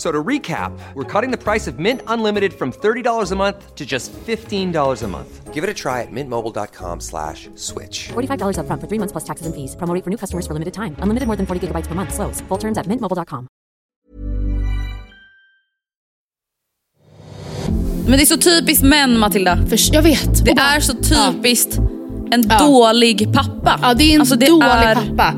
So to recap, we're cutting the price of Mint Unlimited from $30 a month to just $15 a month. Give it a try at mintmobile.com slash switch. $45 upfront for three months plus taxes and fees. Promo for new customers for limited time. Unlimited more than 40 gigabytes per month. Slows. Full terms at mintmobile.com. Men det är så typiskt män Matilda. För, jag vet. Det är så typiskt en Ja. dålig pappa. Ja, det är en Alltså, det dålig är- pappa.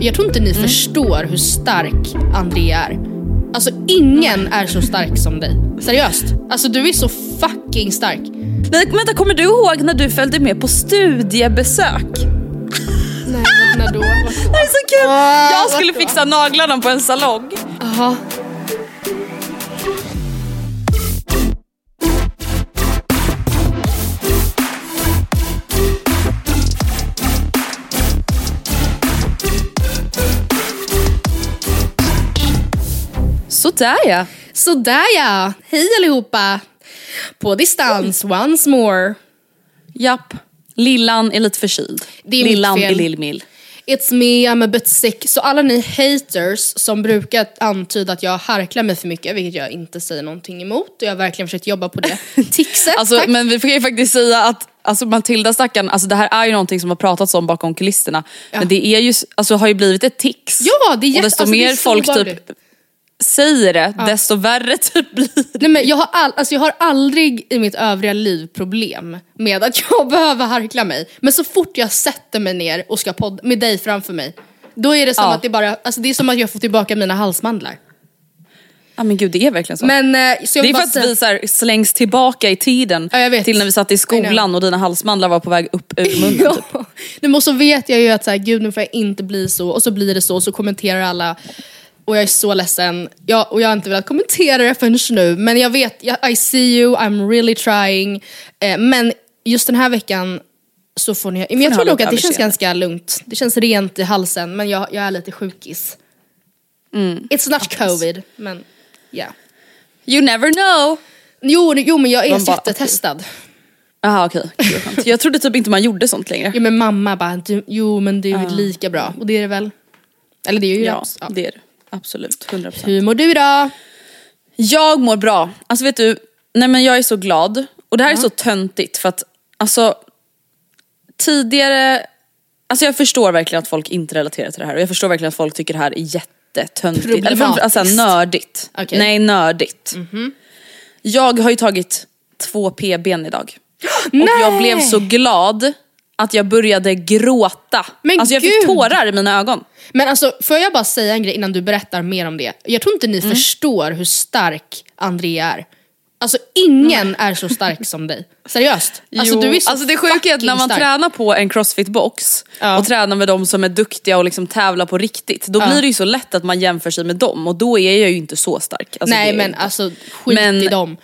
Jag tror inte ni förstår hur stark André är. Alltså ingen är så stark som dig. Seriöst. Alltså du är så fucking stark. Nej, vänta, kommer du ihåg när du följde med på studiebesök? Nej, när då? Det är så kul! Jag skulle fixa naglarna på en salong. Jaha. Sådär ja. Sådär ja. Hej allihopa. På distans once more. Japp. Lillan är lite förkyld. Det är Lillan är lillmill. It's me, I'm a bit sick. Så alla ni haters som brukar antyda att jag harklar mig för mycket, vilket jag inte säger någonting emot, och jag har verkligen försökt jobba på det tixet. Alltså, tack. men vi får ju faktiskt säga att alltså Matilda stackarn, alltså det här är ju någonting som har pratats om bakom kulisserna. Men det är ju, alltså, har ju blivit ett tics. Ja, det är Och jätte- desto alltså, mer folk typ säger det, desto värre typ blir det. Nej, men jag, har all, alltså jag har aldrig i mitt övriga liv problem med att jag behöver harkla mig. Men så fort jag sätter mig ner och ska podda med dig framför mig, då är det som Ja. att det bara, alltså det är som att jag får tillbaka mina halsmandlar. Ja men gud det är verkligen så. Men, eh, så jag det är för att säga- vi så här slängs tillbaka i tiden Ja, till när vi satt i skolan och dina halsmandlar var på väg upp ur munnen. typ. Ja. Nej, men så vet jag ju att så här, gud nu får jag inte bli så och så blir det så och så kommenterar alla och jag är så ledsen. Jag, och jag har inte velat kommentera det förrän nu men jag vet, jag, I see you, I'm really trying. Eh, men just den här veckan så får ni, men jag tror lite att det känns ganska lugnt. Det känns rent i halsen men jag, jag är lite sjukis. It's not covid men ja. You never know. Jo, jo men jag är jättetestad. Jaha okej, skönt. Jag trodde typ inte man gjorde sånt längre. Jo men mamma bara, jo men det är ju lika bra och det är det väl? Eller det är ju Ja, ja. det är det. Absolut, 100%. Hur mår du idag? Jag mår bra. Alltså vet du, nej men jag är så glad. Och det här är så töntigt för att alltså tidigare, alltså jag förstår verkligen att folk inte relaterar till det här och jag förstår verkligen att folk tycker det här är jättetöntigt. Eller framför, alltså nördigt. Okej. Nej, nördigt. Jag har ju tagit två p-ben idag. Och jag blev så glad att jag började gråta. Men alltså jag fick gud! tårar i mina ögon. Men alltså, får jag bara säga en grej innan du berättar mer om det? Jag tror inte ni Mm. förstår hur stark Andrea är. Alltså ingen är så stark som dig. Seriöst. Alltså, Jo, du är så alltså det sjuka är att när man stark. tränar på en crossfit-box Ja. och tränar med de som är duktiga och liksom tävlar på riktigt, då Ja. blir det ju så lätt att man jämför sig med dem och då är jag ju inte så stark. Alltså, Nej jag men inte. alltså skit Men i dem.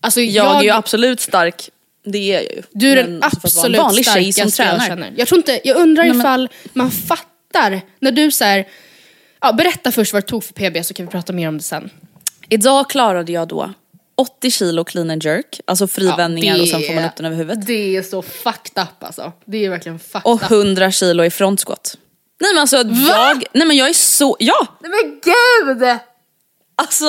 Alltså, jag, är ju absolut stark, det är jag ju. Du är den Men alltså, absolut vanlig tjej som starkaste jag tränar. känner. Jag, tror inte, jag undrar Nej, men- ifall man fattar när du säger ja, berätta först vad du tog för PB så kan vi prata mer om det sen. Idag klarade jag då 80 kilo clean and jerk, alltså frivändningar Ja, och sen får man upp den över huvudet. Det är så fucked up alltså. Det är verkligen fucked Och up. 100 kilo i frontsquat. Nej men alltså jag, nej men jag är så, ja! Nej men gud! Alltså,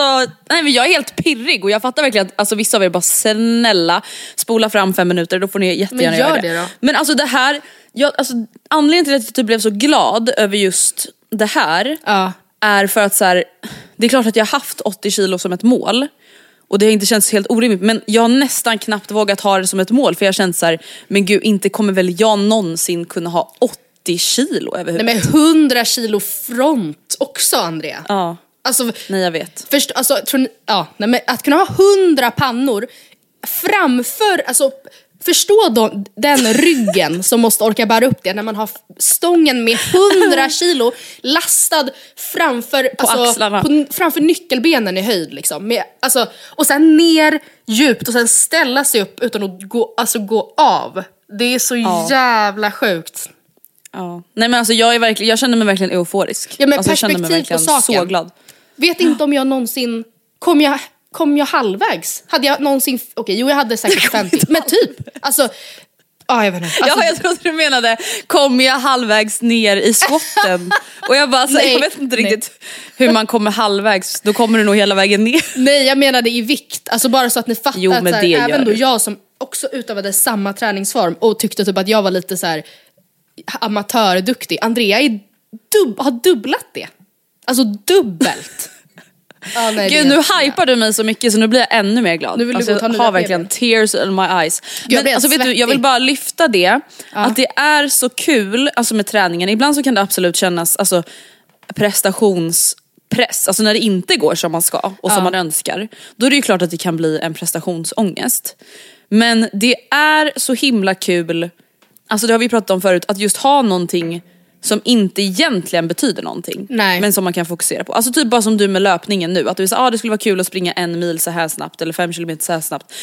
nej men jag är helt pirrig och jag fattar verkligen att alltså, vissa av er bara snälla spola fram fem minuter, då får ni jättegärna Men gör göra det. det då. Men alltså det här, jag, alltså, anledningen till att jag typ blev så glad över just det här Ja. är för att så här, det är klart att jag har haft 80 kilo som ett mål och det har inte känts helt orimligt men jag har nästan knappt vågat ha det som ett mål för jag har känt så här, men gud inte kommer väl jag någonsin kunna ha 80 80 kilo över Nej men 100 kilo front också Andrea. Ja, Alltså, nej jag vet. först, alltså tror ja, nej, men att kunna ha 100 pannor framför, alltså förstå då, den ryggen som måste orka bära upp det när man har stången med 100 kilo lastad framför, alltså, axlarna. på, framför nyckelbenen i höjd. Liksom, med, alltså, och sen ner djupt och sen ställa sig upp utan att gå, alltså, gå av. Det är så jävla sjukt. Ja. Nej men alltså jag, är verkligen, jag känner mig verkligen euforisk. Ja, men alltså, jag känner mig på verkligen saken. så glad. Vet inte om jag någonsin, kom jag, kom jag halvvägs? Hade jag någonsin, okej jo jag hade säkert 50, men typ. Alltså, ja jag. Alltså, ja, jag trodde du menade, kom jag halvvägs ner i skotten? Och jag bara, så, här, Nej, jag vet inte nej. riktigt hur man kommer halvvägs, då kommer du nog hela vägen ner. Nej jag menade i vikt, alltså bara så att ni fattar Jo, att här, även då jag som också utövade samma träningsform och tyckte typ att jag var lite så här amatörduktig. Andrea är dub, har dubblat det. Alltså dubbelt. ja, nej, Gud nu hypar du mig så mycket så nu blir jag ännu mer glad. Nu vill alltså, jag har verkligen tears in my eyes. jag Men alltså, vet du, jag vill bara lyfta det, att det är så kul alltså, med träningen. Ibland så kan det absolut kännas alltså, prestationspress, alltså när det inte går som man ska och som man önskar. Då är det ju klart att det kan bli en prestationsångest. Men det är så himla kul, alltså det har vi pratat om förut, att just ha någonting som inte egentligen betyder någonting. Nej. Men som man kan fokusera på. Alltså typ bara som du med löpningen nu, att du säger ah, det skulle vara kul att springa en mil så här snabbt eller fem kilometer så här snabbt.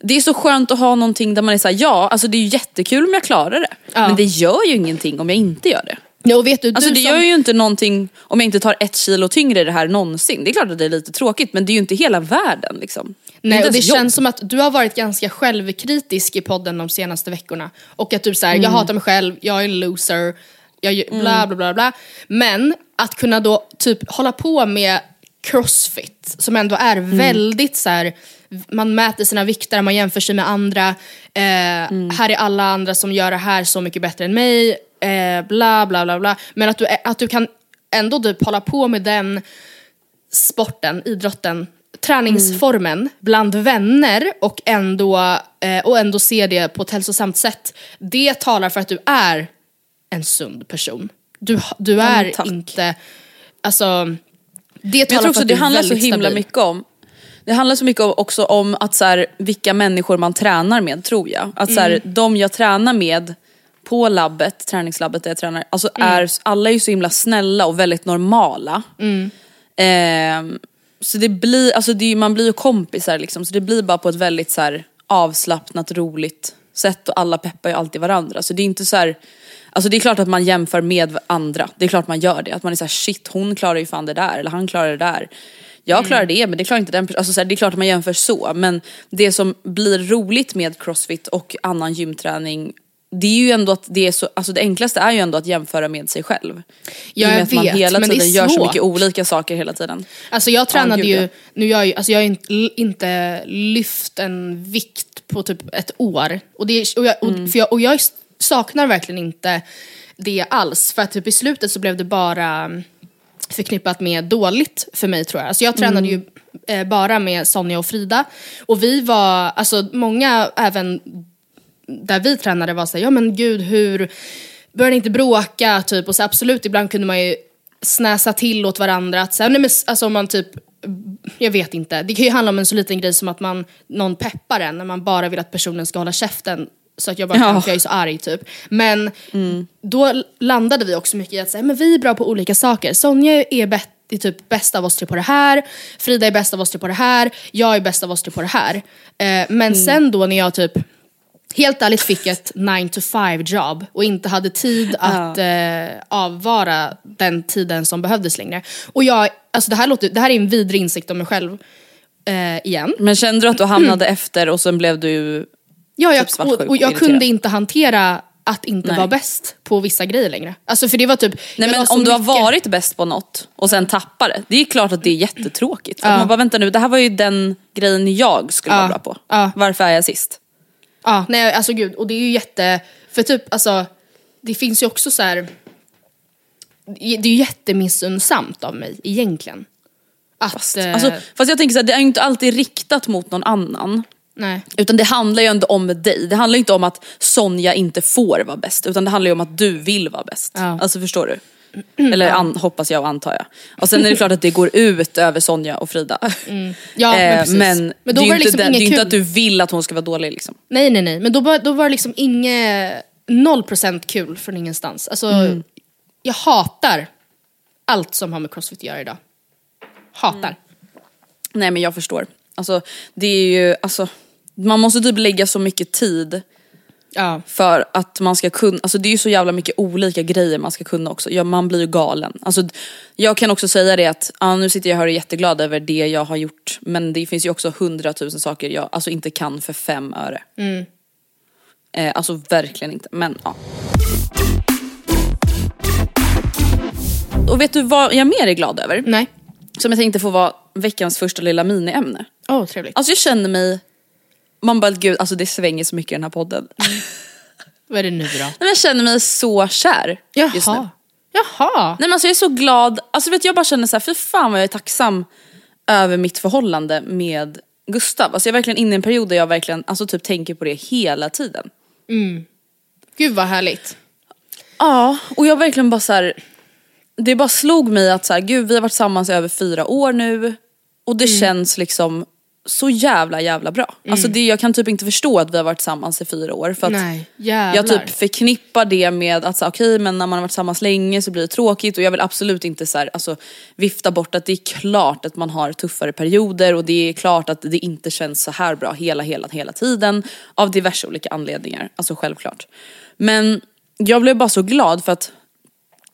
Det är så skönt att ha någonting där man är såhär, ja alltså det är ju jättekul om jag klarar det. Ja. Men det gör ju ingenting om jag inte gör det. Ja, och vet du, Alltså du det som- gör ju inte någonting om jag inte tar ett kilo tyngre i det här någonsin. Det är klart att det är lite tråkigt men det är ju inte hela världen liksom. Nej, inte och det jobb. känns som att du har varit ganska självkritisk i podden de senaste veckorna. Och att du säger, Mm. jag hatar mig själv, jag är en loser, jag gör bla bla bla bla. Men att kunna då typ hålla på med crossfit som ändå är Mm. väldigt så här. man mäter sina vikter, man jämför sig med andra. Eh, Mm. Här är alla andra som gör det här så mycket bättre än mig. Eh, bla bla bla bla. Men att du, att du kan ändå typ hålla på med den sporten, idrotten, träningsformen bland vänner och ändå, eh, och ändå se det på ett hälsosamt sätt. Det talar för att du är en sund person. Du, du är tack. inte, alltså, det Men jag talar tror för också att det handlar så himla stabil. mycket om det handlar så mycket också om att så här, vilka människor man tränar med tror jag. Att så här, Mm. de jag tränar med på labbet, träningslabbet där jag tränar, alltså Mm. är, alla är ju så himla snälla och väldigt normala. Mm. Ehm, så det blir, alltså det, man blir ju kompisar liksom, så det blir bara på ett väldigt så här, avslappnat, roligt sätt och alla peppar ju alltid varandra. Så det är inte så här, alltså det är klart att man jämför med andra, det är klart man gör det. Att man är såhär shit hon klarar ju fan det där, eller han klarar det där. Jag klarar det men det klarar inte den. Alltså så här, det är klart att man jämför så men det som blir roligt med crossfit och annan gymträning det är ju ändå att det är så, alltså det enklaste är ju ändå att jämföra med sig själv. Ja, jag att man vet, hela men det är tiden gör så mycket olika saker hela tiden. Alltså jag tränade gud, ju, nu jag, är ju- alltså jag har inte, lyft en vikt på typ ett år. Och, det, och, jag, Mm. och, för jag, och jag saknar verkligen inte det alls. För att typ i slutet så blev det bara förknippat med dåligt för mig tror jag. Alltså jag tränade ju eh, bara med Sonja och Frida. Och vi var, alltså många även där vi tränade var såhär, ja men gud hur, börjar ni inte bråka typ? Och så absolut, ibland kunde man ju snäsa till åt varandra. Att, så här, nej, men, alltså om man typ, jag vet inte, det kan ju handla om en så liten grej som att man, någon peppar en när man bara vill att personen ska hålla käften. Så att jag bara, Ja. ja. jag är så arg typ. Men då landade vi också mycket i att säga, men vi är bra på olika saker. Sonja är bäst är typ bäst av oss tre på det här, Frida är bäst av oss tre på det här, jag är bäst av oss tre på det här. Eh, men sen då när jag typ helt ärligt fick ett 9 to 5 jobb och inte hade tid att eh, avvara den tiden som behövdes längre. Och jag, alltså det här, låter, det här är en vidrig insikt om mig själv eh, igen. Men kände du att du hamnade efter och sen blev du Ja, jag, Typ och, och jag kunde inte hantera att inte Nej. vara bäst på vissa grejer längre. Alltså för det var typ... Nej men om du har mycket- varit bäst på något och sen tappar det, det är klart att det är jättetråkigt. Att man bara vänta nu, det här var ju den grejen jag skulle Ja. vara bra på. Ja. Varför är jag sist? Ja, nej alltså gud, och det är ju jätte... För typ alltså, det finns ju också så här. Det är ju jättemissunnsamt av mig egentligen. Att... Fast, alltså, fast jag tänker så här, det är ju inte alltid riktat mot någon annan. Nej. Utan det handlar ju ändå om dig. Det handlar ju inte om att Sonja inte får vara bäst. Utan det handlar ju om att du vill vara bäst. Ja. Alltså förstår du? Eller an, hoppas jag och antar jag. Och sen är det klart att det går ut över Sonja och Frida. Ja, men Eh, precis. men, Men då det är ju inte, liksom det, det är inget ju inte kul. att du vill att hon ska vara dålig liksom. Nej nej nej, men då var, då var det liksom inget, noll procent kul från ingenstans. Alltså, Mm. jag hatar allt som har med crossfit att göra idag. Hatar. Nej men jag förstår. Alltså det är ju, alltså man måste typ lägga så mycket tid Ja. för att man ska kunna, alltså det är ju så jävla mycket olika grejer man ska kunna också. Ja, man blir ju galen. Alltså, jag kan också säga det att, ja, nu sitter jag här och är jätteglad över det jag har gjort. Men det finns ju också hundratusen saker jag alltså, inte kan för fem öre. Eh, alltså verkligen inte, men ja. Och vet du vad jag mer är glad över? Nej. Som jag tänkte få vara veckans första lilla miniämne. Åh oh, trevligt. Alltså jag känner mig, man bara gud alltså det svänger så mycket i den här podden. Vad är det nu då? Nej, men jag känner mig så kär just nu. Jaha. Jaha. Nej men alltså jag är så glad, alltså vet jag bara känner så här, fy fan vad jag är tacksam över mitt förhållande med Gustav. Alltså jag är verkligen inne i en period där jag verkligen alltså typ tänker på det hela tiden. Gud vad härligt. Ja, och jag verkligen bara så här, det bara slog mig att så här, gud vi har varit tillsammans i över fyra år nu och det känns liksom så jävla jävla bra. Alltså det, jag kan typ inte förstå att vi har varit tillsammans i fyra år för att Nej, jag typ förknippar det med att så okej men när man har varit tillsammans länge så blir det tråkigt och jag vill absolut inte så här, alltså, vifta bort att det är klart att man har tuffare perioder och det är klart att det inte känns så här bra hela hela hela tiden av diverse olika anledningar, alltså självklart. Men jag blev bara så glad för att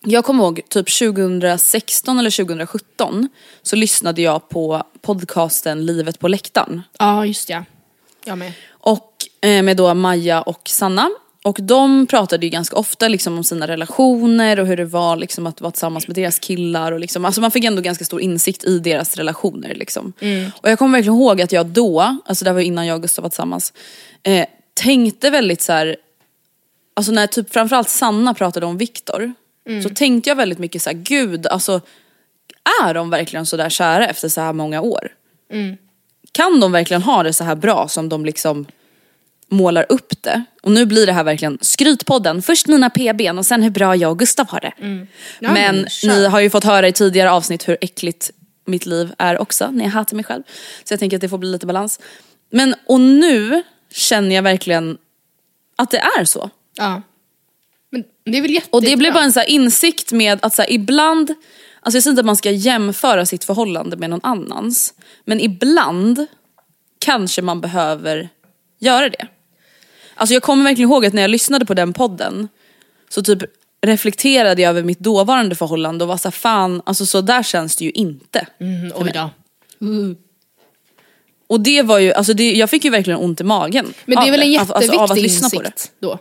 jag kommer ihåg typ 2016 eller 2017 så lyssnade jag på podcasten Livet på läktaren. Ja just ja. Jag med. Och eh, med då Maja och Sanna. Och de pratade ju ganska ofta liksom om sina relationer och hur det var liksom att vara tillsammans med deras killar. Och liksom, alltså man fick ändå ganska stor insikt i deras relationer. Liksom. Och jag kommer verkligen ihåg att jag då, alltså det var innan jag och Gustav var tillsammans, eh, tänkte väldigt så här. Alltså när typ framförallt Sanna pratade om Viktor så tänkte jag väldigt mycket så här, gud alltså är de verkligen så där kära efter så här många år? Kan de verkligen ha det så här bra som de liksom målar upp det? Och nu blir det här verkligen skrytpodden. Först mina PBn och sen hur bra jag och Gustav har det. Ja, Men men ni har ju fått höra i tidigare avsnitt hur äckligt mitt liv är också när jag hatar mig själv. Så jag tänker att det får bli lite balans. Men och nu känner jag verkligen att det är så. Ja. Men det är väl jättebra. Och det blev bara en så här insikt med att så här, ibland, alltså jag säger inte att man ska jämföra sitt förhållande med någon annans. Men ibland kanske man behöver göra det. Alltså jag kommer verkligen ihåg att när jag lyssnade på den podden så typ reflekterade jag över mitt dåvarande förhållande och var såhär fan, alltså så där känns det ju inte. Mm, oj då. Och det var ju, alltså det, jag fick ju verkligen ont i magen. Men det är väl en Alltså- jätteviktig alltså av att lyssna på det. insikt då?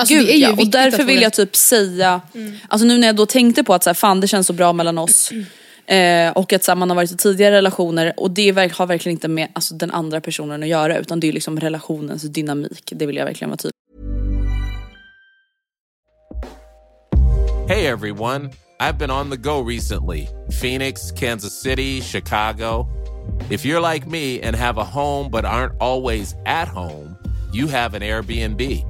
Alltså, Gud, det är ju ja. Och därför vill jag typ säga, alltså nu när jag då tänkte på att så här, fan det känns så bra mellan oss eh, och att så här, man har varit i tidigare relationer och det verk- har verkligen inte med alltså, den andra personen att göra utan det är liksom relationens dynamik. Det vill jag verkligen vara tydlig Hey everyone, I've been on the go recently Phoenix, Kansas City, Chicago. If you're like me and have a home but aren't always at home, you have an Airbnb.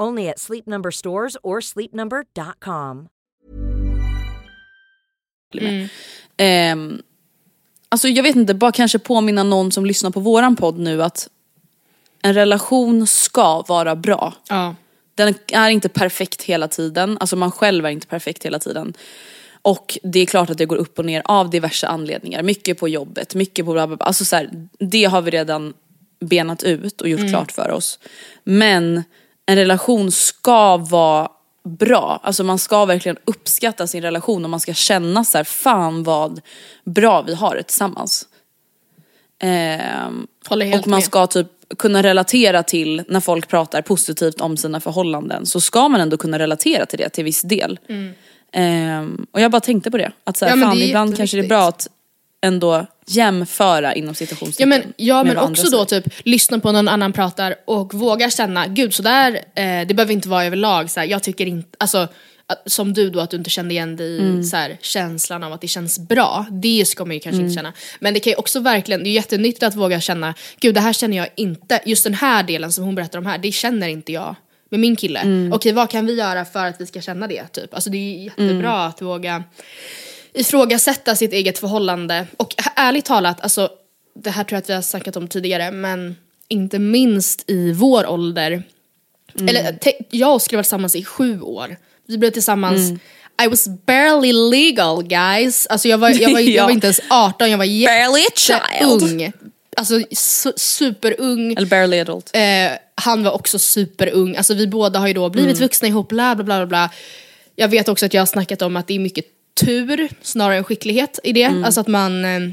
Only at Sleep Number stores or sleepnumber.com. Ehm, alltså jag vet inte, bara kanske påminna någon som lyssnar på våran podd nu att en relation ska vara bra. Ja. Den är inte perfekt hela tiden, alltså man själv är inte perfekt hela tiden. Och det är klart att det går upp och ner av diverse anledningar. Mycket på jobbet, mycket på bla bla bla. Alltså så här, det har vi redan benat ut och gjort klart för oss. Men en relation ska vara bra. Alltså man ska verkligen uppskatta sin relation och man ska känna så här, fan vad bra vi har det tillsammans. Ehm, och man ska typ kunna relatera till, när folk pratar positivt om sina förhållanden, så ska man ändå kunna relatera till det till viss del. Ehm, och jag bara tänkte på det, att så här, Mm. Ja, fan, ibland kanske det är bra att ändå jämföra inom Ja citationstecken. men, ja, men också då typ lyssna på någon annan pratar och våga känna, gud sådär, eh, det behöver inte vara överlag, så här, jag tycker inte, alltså som du då att du inte kände igen dig i Mm. så här, känslan av att det känns bra, det ska man ju kanske Mm. inte känna. Men det kan ju också verkligen, det är jättenyttigt att våga känna, gud det här känner jag inte, just den här delen som hon berättar om här, det känner inte jag med min kille. Mm. Okej vad kan vi göra för att vi ska känna det? Typ. Alltså det är jättebra Mm. att våga ifrågasätta sitt eget förhållande. Och ärligt talat, alltså, det här tror jag att vi har snackat om tidigare, men inte minst i vår ålder. Eller te- jag och Oskar var tillsammans i sju år. Vi blev tillsammans, I was barely legal guys. Alltså jag var, jag var, jag Ja. var inte ens 18, jag var jätteung. Alltså su- superung. Eller barely adult. Eh, han var också superung, alltså vi båda har ju då blivit Mm. vuxna ihop, bla bla bla, bla. Jag vet också att jag har snackat om att det är mycket tur snarare än skicklighet i det. Mm. Alltså att man eh,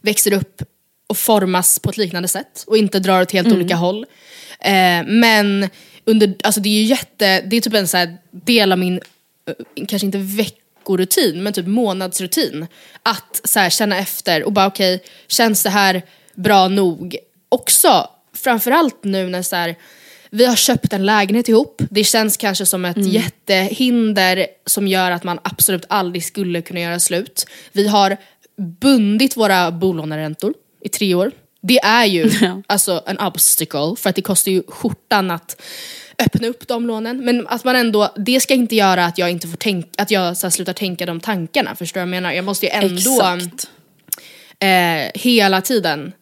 växer upp och formas på ett liknande sätt och inte drar åt helt Mm. olika håll. Eh, men under, alltså det är ju jätte, det är typ en så här del av min, eh, kanske inte veckorutin, men typ månadsrutin. Att så här, känna efter och bara okej, känns det här bra nog? Också, framförallt nu när så här, vi har köpt en lägenhet ihop, det känns kanske som ett jättehinder som gör att man absolut aldrig skulle kunna göra slut. Vi har bundit våra bolåneräntor i tre år. Det är ju alltså en obstacle för att det kostar ju skjortan att öppna upp de lånen. Men att man ändå, det ska inte göra att jag inte får tänka, att jag så här, slutar tänka de tankarna. Förstår du vad jag menar? Jag måste ju ändå eh, hela tiden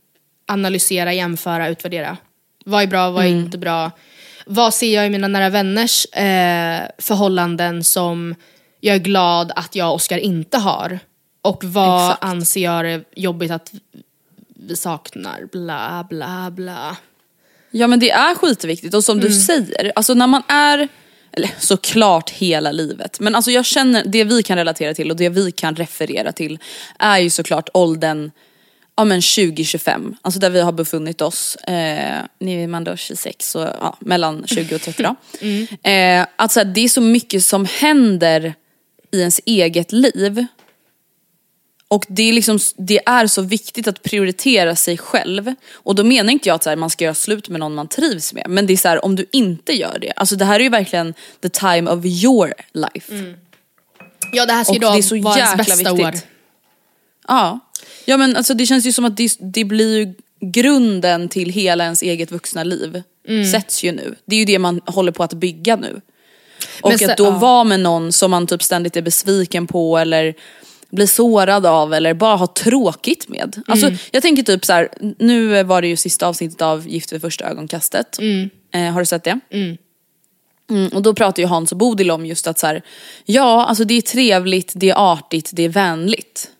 analysera, jämföra, utvärdera. Vad är bra, vad är inte bra? Vad ser jag i mina nära vänners eh, förhållanden som jag är glad att jag och Oskar inte har? Och vad Exakt. anser jag är jobbigt att vi saknar? Bla, bla, bla. Ja men det är skitviktigt och som du säger, alltså när man är, eller såklart hela livet, men alltså jag känner, det vi kan relatera till och det vi kan referera till är ju såklart åldern ja men 20-25, alltså där vi har befunnit oss, eh, nu är man då 26 så ja, mellan 20 och 30 då. Eh, att så här, det är så mycket som händer i ens eget liv och det är, liksom, det är så viktigt att prioritera sig själv. Och då menar inte jag att här, man ska göra slut med någon man trivs med. Men det är så här, om du inte gör det. Alltså det här är ju verkligen the time of your life. Ja det här ska ju då vara ens bästa viktigt. år. Ja. Ja men alltså det känns ju som att det, det blir ju grunden till hela ens eget vuxna liv. Mm. Sätts ju nu. Det är ju det man håller på att bygga nu. Och så- att då ja. vara med någon som man typ ständigt är besviken på eller blir sårad av eller bara har tråkigt med. Alltså Mm. jag tänker typ så här, nu var det ju sista avsnittet av Gift vid första ögonkastet. Eh, har du sett det? Mm, och då pratar ju Hans och Bodil om just att så här, ja alltså det är trevligt, det är artigt, det är vänligt.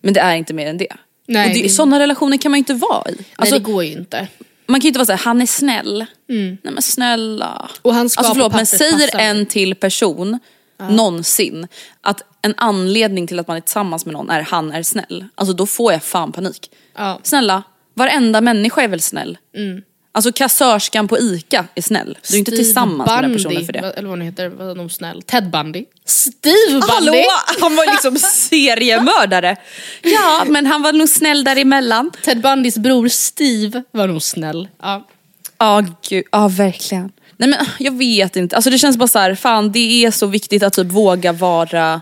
Men det är inte mer än det. Mm. Nej, och det, det- Sådana relationer kan man ju inte vara i. Alltså, Nej det går ju inte. Man kan ju inte vara såhär, han är snäll. Nej men snälla. Och han ska alltså förlåt men säger en till person någonsin att en anledning till att man är tillsammans med någon är han är snäll. Alltså då får jag fan panik. Ja. Snälla, varenda människa är väl snäll? Alltså kassörskan på ICA är snäll. Du är inte Steve tillsammans med den Bundy, personen för det. Eller vad han heter, vad är nog snäll? Ted Bundy. Steve Bundy! Hallå! Han var liksom seriemördare. Ja men han var nog snäll däremellan. Ted Bundys bror Steve var nog snäll. Ja. Ja gud, ja verkligen. Nej men jag vet inte, alltså det känns bara så här, fan det är så viktigt att typ våga vara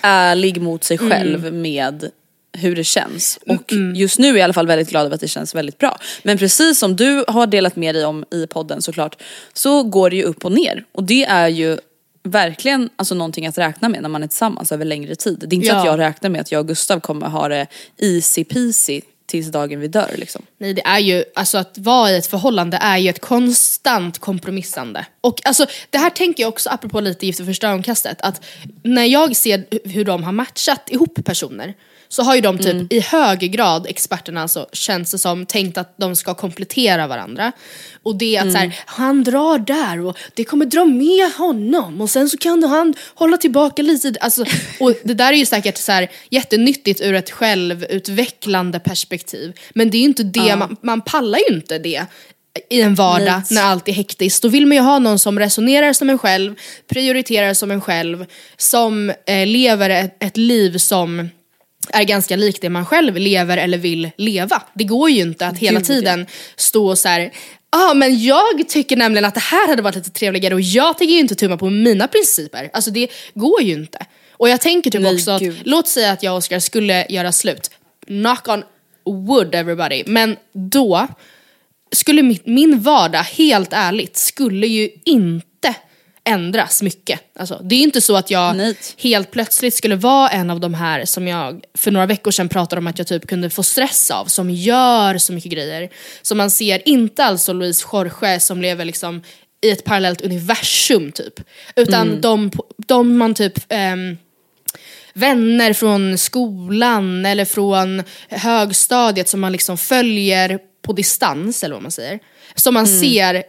ärlig mot sig själv med hur det känns. Och just nu är jag i alla fall väldigt glad över att det känns väldigt bra. Men precis som du har delat med dig om i podden såklart, så går det ju upp och ner. Och det är ju verkligen alltså, någonting att räkna med när man är tillsammans över längre tid. Det är inte så Ja. att jag räknar med att jag och Gustav kommer ha det easy peasy tills dagen vi dör liksom. Nej det är ju, alltså att vara i ett förhållande är ju ett konstant kompromissande. Och alltså det här tänker jag också apropå lite Gift och första ögonkastet, att när jag ser hur de har matchat ihop personer så har ju de typ i hög grad, experterna alltså, känns det som, tänkt att de ska komplettera varandra. Och det är att så här, han drar där och det kommer dra med honom och sen så kan han hålla tillbaka lite. Alltså, och det där är ju säkert så här, jättenyttigt ur ett självutvecklande perspektiv. Men det är ju inte det, man, man pallar ju inte det i en vardag Nej. när allt är hektiskt. Då vill man ju ha någon som resonerar som en själv, prioriterar som en själv, som eh, lever ett, ett liv som är ganska likt det man själv lever eller vill leva. Det går ju inte att hela Gud, tiden stå och så här. Ja ah, men jag tycker nämligen att det här hade varit lite trevligare och jag tänker ju inte tumma på mina principer. Alltså det går ju inte. Och jag tänker typ Nej, också att, gud. låt säga att jag och Oscar skulle göra slut. Knock on wood everybody. Men då skulle min, min vardag, helt ärligt, skulle ju inte ändras mycket. Alltså, det är inte så att jag Nej. helt plötsligt skulle vara en av de här som jag för några veckor sedan pratade om att jag typ kunde få stress av, som gör så mycket grejer. Som man ser, inte alltså Louise Jorge som lever liksom i ett parallellt universum typ. Utan de, de man typ ehm, vänner från skolan eller från högstadiet som man liksom följer på distans eller vad man säger. Som man ser he-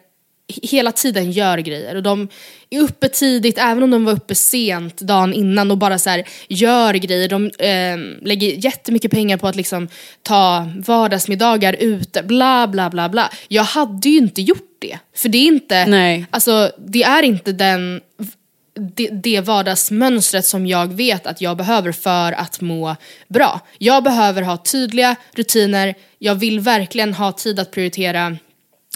hela tiden gör grejer och de är uppe tidigt även om de var uppe sent dagen innan och bara så här gör grejer. De eh, lägger jättemycket pengar på att liksom ta vardagsmiddagar ute, bla bla bla bla. Jag hade ju inte gjort det. För det är inte, Nej. alltså det är inte den det, det vardagsmönstret som jag vet att jag behöver för att må bra. Jag behöver ha tydliga rutiner, jag vill verkligen ha tid att prioritera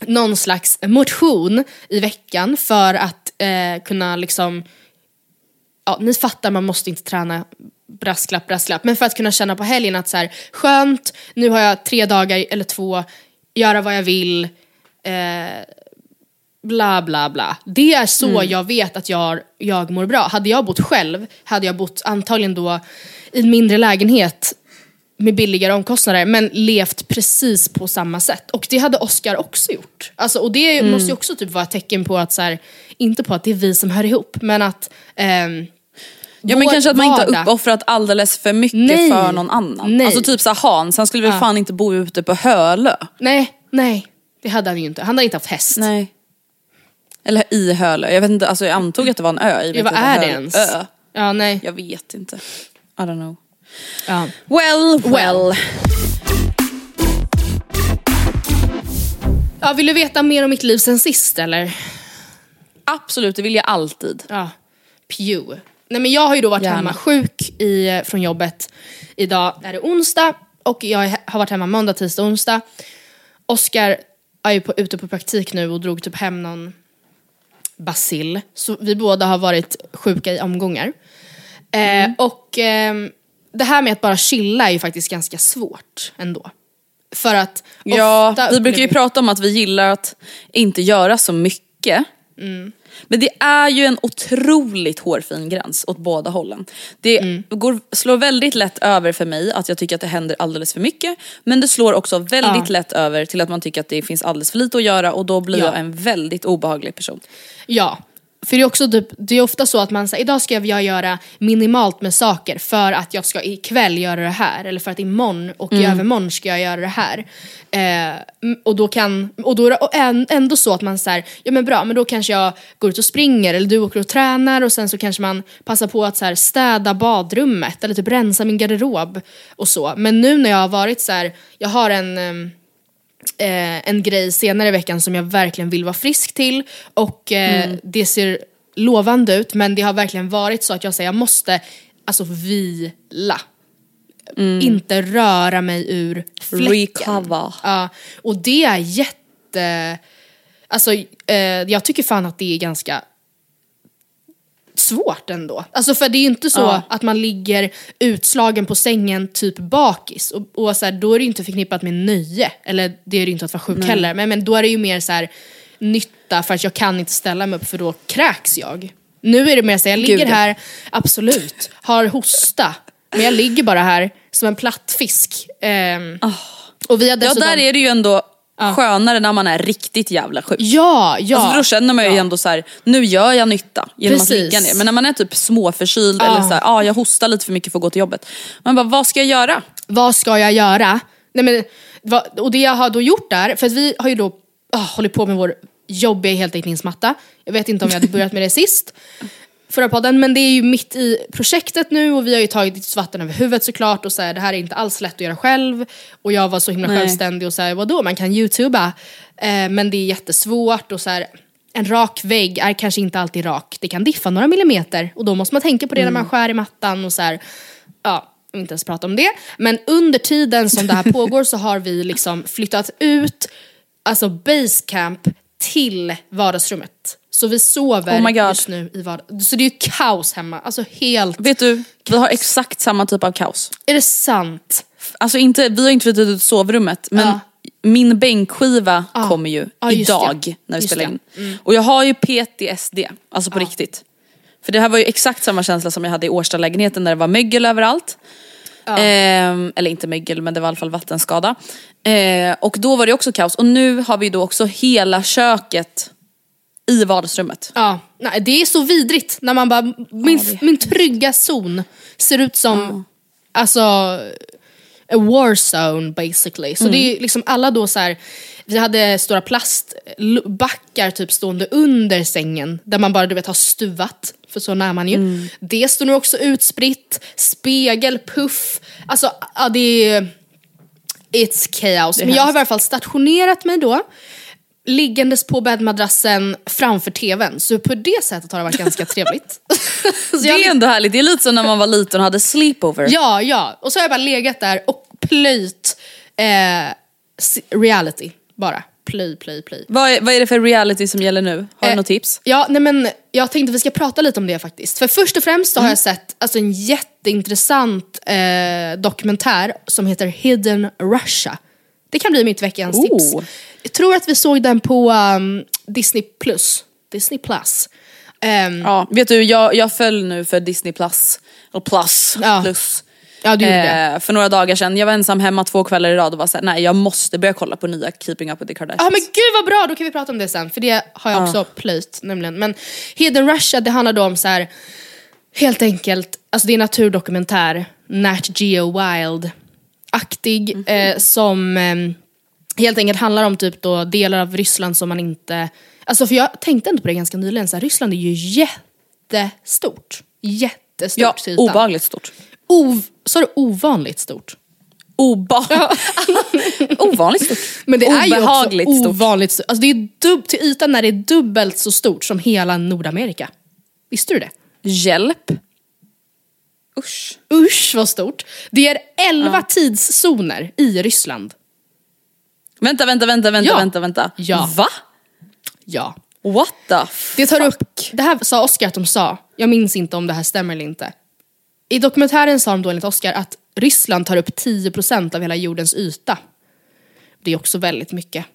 någon slags motion i veckan för att eh, kunna liksom ja, ni fattar, man måste inte träna brasklapp, brasklapp. Men för att kunna känna på helgen att så här, skönt, nu har jag tre dagar eller två, göra vad jag vill, eh, bla bla bla. Det är så jag vet att jag, jag mår bra. Hade jag bott själv, hade jag bott antagligen då i en mindre lägenhet med billigare omkostnader men levt precis på samma sätt. Och det hade Oscar också gjort. Alltså, och det måste ju också typ vara ett tecken på att, så här, inte på att det är vi som hör ihop, men att ehm, Ja men kanske att man inte har vardag- uppoffrat alldeles för mycket Nej. för någon annan. Nej. Alltså typ såhär Hans, han skulle väl fan inte bo ute på Hölö? Nej, nej. Det hade han ju inte. Han hade inte haft häst. Nej. Eller i Hölö, jag vet inte, alltså jag antog att det var en ö. Jag vet Ja, vad är det ens? Ö. Ja, nej. Jag vet inte. I don't know. Ja. Well, well. ja, vill du veta mer om mitt liv sen sist eller? Absolut, det vill jag alltid. Ja, pew. Nej men jag har ju då varit Gärna. hemma sjuk i, från jobbet. Idag är det onsdag och jag har varit hemma måndag, tisdag, onsdag. Oskar är ju på, ute på praktik nu och drog typ hem någon bacill. Så vi båda har varit sjuka i omgångar. Eh, och ehm, det här med att bara chilla är ju faktiskt ganska svårt ändå. För att Ja, ofta vi brukar ju prata om att vi gillar att inte göra så mycket. Mm. Men det är ju en otroligt hårfin gräns åt båda hållen. Det Mm. går, slår väldigt lätt över för mig att jag tycker att det händer alldeles för mycket. Men det slår också väldigt Ja. lätt över till att man tycker att det finns alldeles för lite att göra och då blir Ja. jag en väldigt obehaglig person. Ja. För det är också typ, det är ofta så att man säger idag ska jag göra minimalt med saker för att jag ska ikväll göra det här eller för att imorgon och i övermorgon ska jag göra det här. Eh, och då kan, och då är det och ändå så att man säger ja men bra men då kanske jag går ut och springer eller du åker och tränar och sen så kanske man passar på att så här, städa badrummet eller typ rensa min garderob och så. Men nu när jag har varit så här, jag har en ehm, eh, en grej senare i veckan som jag verkligen vill vara frisk till och eh, det ser lovande ut men det har verkligen varit så att jag säger jag måste alltså vila. Inte röra mig ur fläcken. Recover. Ja, och det är jätte... Alltså eh, jag tycker fan att det är ganska svårt ändå. Alltså för det är ju inte så Ja. att man ligger utslagen på sängen typ bakis. Och, och så här, då är det ju inte förknippat med nöje. Eller det är det ju inte att vara sjuk heller. Men, men då är det ju mer så här nytta för att jag kan inte ställa mig upp för då kräks jag. Nu är det mer så här, jag ligger Gud, ja. här, absolut, har hosta. Men jag ligger bara här som en platt fisk. Ehm, och vi har Ja dessutom... där är det ju ändå skönare när man är riktigt jävla sjuk. Ja, ja. Alltså då känner man ju ändå så här: nu gör jag nytta genom Precis. att ligga ner. Men när man är typ småförkyld eller så här, ah, jag hostar lite för mycket för att gå till jobbet. Man bara, vad ska jag göra? vad ska jag göra? Nej, men, vad, och det jag har då gjort där, för att vi har ju då oh, hållit på med vår jobbiga heltäckningsmatta. Jag vet inte om jag hade börjat med det sist, förra podden, men det är ju mitt i projektet nu och vi har ju tagit lite vatten över huvudet såklart och så här, det här är inte alls lätt att göra själv. Och jag var så himla Nej. självständig och så här, vadå, man kan youtuba, eh, men det är jättesvårt och så här, en rak vägg är kanske inte alltid rak, det kan diffa några millimeter och då måste man tänka på det när man skär i mattan och så här, ja, vill inte ens prata om det. Men under tiden som det här pågår så har vi liksom flyttat ut alltså basecamp till vardagsrummet. Så vi sover Oh just nu i vardagsrummet. Så det är ju kaos hemma. Alltså helt... Vet du, vi har exakt samma typ av kaos. Är det sant? Alltså inte, vi har inte flyttat ut sovrummet men Ja. min bänkskiva kommer ju Ja, idag det. när vi Just spelar in. Och jag har ju PTSD, alltså på riktigt. För det här var ju exakt samma känsla som jag hade i Årstalägenheten när det var mögel överallt. Ehm, eller inte mögel men det var i alla fall vattenskada. Ehm, och då var det också kaos. Och nu har vi då också hela köket i vardagsrummet. Ja, nej, det är så vidrigt när man bara, min, min trygga zon ser ut som, alltså, a war zone basically. Så det är liksom alla då så här. vi hade stora plastbackar typ stående under sängen där man bara du vet har stuvat, för så när man ju. Det står nu också utspritt, spegel, puff, alltså ja, det är It's chaos. Men jag har i alla fall stationerat mig då liggandes på bäddmadrassen framför tvn. Så på det sättet har det varit ganska trevligt. Det är ändå härligt, det är lite som när man var liten och hade sleepover. ja, ja. Och så har jag bara legat där och plöjt eh, reality. Bara. Plöj, plöj, plöj. Vad, är, vad är det för reality som gäller nu? Har du Eh, något tips? Ja, nej men jag tänkte vi ska prata lite om det faktiskt. För först och främst så har jag sett alltså, en jätteintressant eh, dokumentär som heter Hidden Russia. Det kan bli mitt veckans Oh. tips. Jag tror att vi såg den på um, Disney plus. Disney plus. Ehm, Ja, vet du, jag, jag föll nu för Disney plus, och plus, Ja. plus. ja, du gjorde. Eh, för några dagar sedan, jag var ensam hemma två kvällar i rad och var såhär, nej jag måste börja kolla på nya Keeping Up With The Kardashians. Ja men gud vad bra, då kan vi prata om det sen. För det har jag också plöjt nämligen. Men Hidden Russia det handlar då om så här helt enkelt, alltså det är en naturdokumentär, Nat Geo Wild-aktig, eh, som eh, helt enkelt handlar om typ då delar av Ryssland som man inte, alltså för jag tänkte ändå på det ganska nyligen, så här, Ryssland är ju jättestort. Jättestort ja, till ytan. obehagligt stort. Ov- så är det ovanligt stort. Oba- Ovanligt stort. Men det är ju också Obehagligt stort. ovanligt stort. Alltså det är dubb- till ytan när det är dubbelt så stort som hela Nordamerika. Visste du det? Hjälp. Usch. Usch vad stort. Det är 11 tidszoner i Ryssland. Vänta, vänta, vänta, vänta, Ja. vänta, vänta. Ja. Va? Ja. What the Det tar fuck? upp, det här sa Oscar att de sa, jag minns inte om det här stämmer eller inte. I dokumentären sa de då enligt Oscar att Ryssland tar upp 10% av hela jordens yta. Det är också väldigt mycket.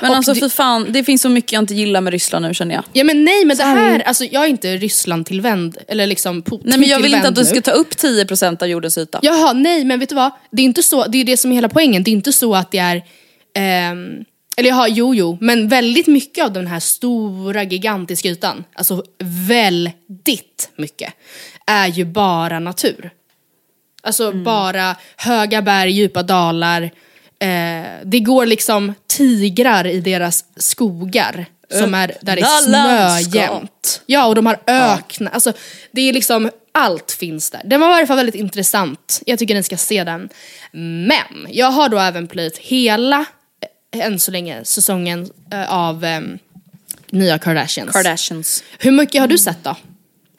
Men Och alltså för fan, det finns så mycket jag inte gillar med Ryssland nu känner jag. Ja men nej men det här, alltså jag är inte Ryssland tillvänd, eller liksom Putin Nej men jag vill inte att du ska ta upp 10% av jordens yta. Jaha, nej men vet du vad? Det är inte så, det är det som är hela poängen. Det är inte så att det är, ehm, eller jaha, jo jo, men väldigt mycket av den här stora gigantiska ytan, alltså väldigt mycket, är ju bara natur. Alltså bara höga berg, djupa dalar. Eh, det går liksom tigrar i deras skogar. Som är, där det är snöjämnt. Ja, och de har öknar. Alltså, det är liksom, allt finns där. Den var i alla fall väldigt intressant. Jag tycker ni ska se den. Men, jag har då även plöjt hela, än så länge, säsongen eh, av ehm, nya Kardashians. Kardashians. Hur mycket har du sett då?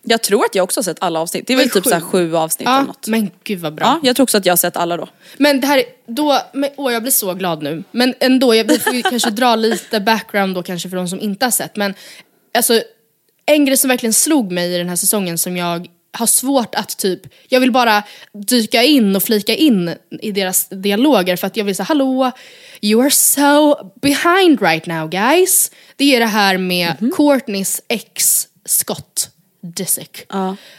Jag tror att jag också har sett alla avsnitt. Det är väl är typ så här sju? sju avsnitt eller Ja, något. men gud vad bra. Ja, jag tror också att jag har sett alla då. Men det här, då, men, åh jag blir så glad nu. Men ändå, jag, vi får ju kanske dra lite background då kanske för de som inte har sett. Men alltså, en grej som verkligen slog mig i den här säsongen som jag har svårt att typ, jag vill bara dyka in och flika in i deras dialoger för att jag vill säga hallå, you are so behind right now guys. Det är det här med Courtneys ex Scott Disick.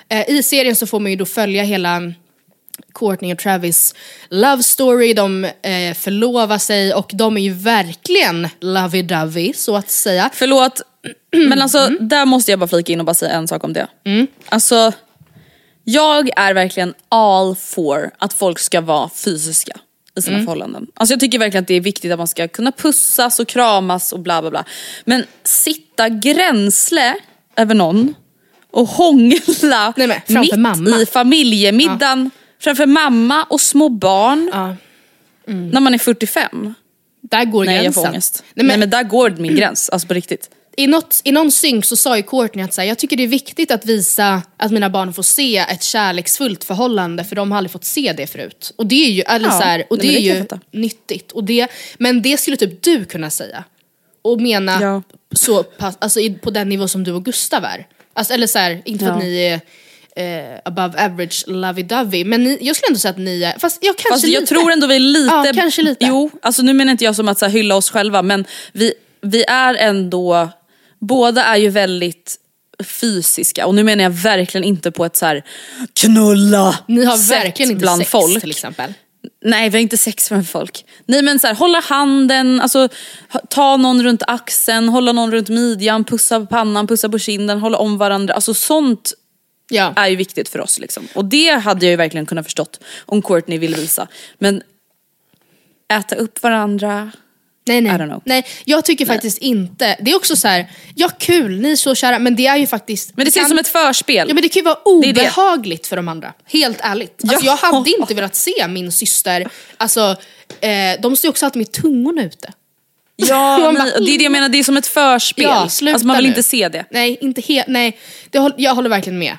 Eh, I serien så får man ju då följa hela Courtney och Travis love story, de eh, förlovar sig och de är ju verkligen lovey-dovey så att säga. Förlåt, men alltså där måste jag bara flika in och bara säga en sak om det. Alltså, jag är verkligen all for att folk ska vara fysiska i sina förhållanden. Alltså jag tycker verkligen att det är viktigt att man ska kunna pussas och kramas och bla bla bla. Men sitta gränsle över någon och hångla Nej, men mitt mamma. i familjemiddagen framför mamma och små barn Ja. när man är 45. Där går Nej jag gränsen. får ångest. Nej, men, Nej men där går min gräns, alltså på riktigt. I, något, I någon synk så sa ju Courtney att så här, jag tycker det är viktigt att visa att mina barn får se ett kärleksfullt förhållande för de har aldrig fått se det förut. Och det är ju, eller Ja, så här, och det är jag ju nyttigt. Och det, men det skulle typ du kunna säga. Och mena Ja. så pass, alltså på den nivå som du och Gustav är. Alltså, eller så här, inte för att Ja. ni är eh, above average lovey-dovey, men ni, jag skulle ändå säga att ni är, fast jag kanske Fast jag lite. tror ändå vi är lite... Ja, kanske lite. Jo, alltså nu menar inte jag som att så här, hylla oss själva men vi, vi är ändå, båda är ju väldigt fysiska och nu menar jag verkligen inte på ett så här knulla Ni har verkligen inte bland sex folk. till exempel. Nej vi har inte sex med folk. Nej men så här, hålla handen, alltså, ta någon runt axeln, hålla någon runt midjan, pussa på pannan, pussa på kinden, hålla om varandra. Alltså sånt Ja. är ju viktigt för oss. Liksom. Och det hade jag ju verkligen kunnat förstått om Courtney ville visa. Men äta upp varandra, Nej, nej. I don't know. nej, jag tycker faktiskt inte, det är också så här, ja kul, ni är så kära, men det är ju faktiskt... men det ses som ett förspel. Ja men det kan ju vara Det är det. obehagligt för de andra, helt ärligt. Alltså, Ja. jag hade inte velat se min syster, alltså eh, de står ju också alltid med tungorna ute. Ja, nej, bara, det är det jag menar, det är som ett förspel. Ja, alltså man vill nu. inte se det. Nej, inte helt, nej. Det, jag håller verkligen med.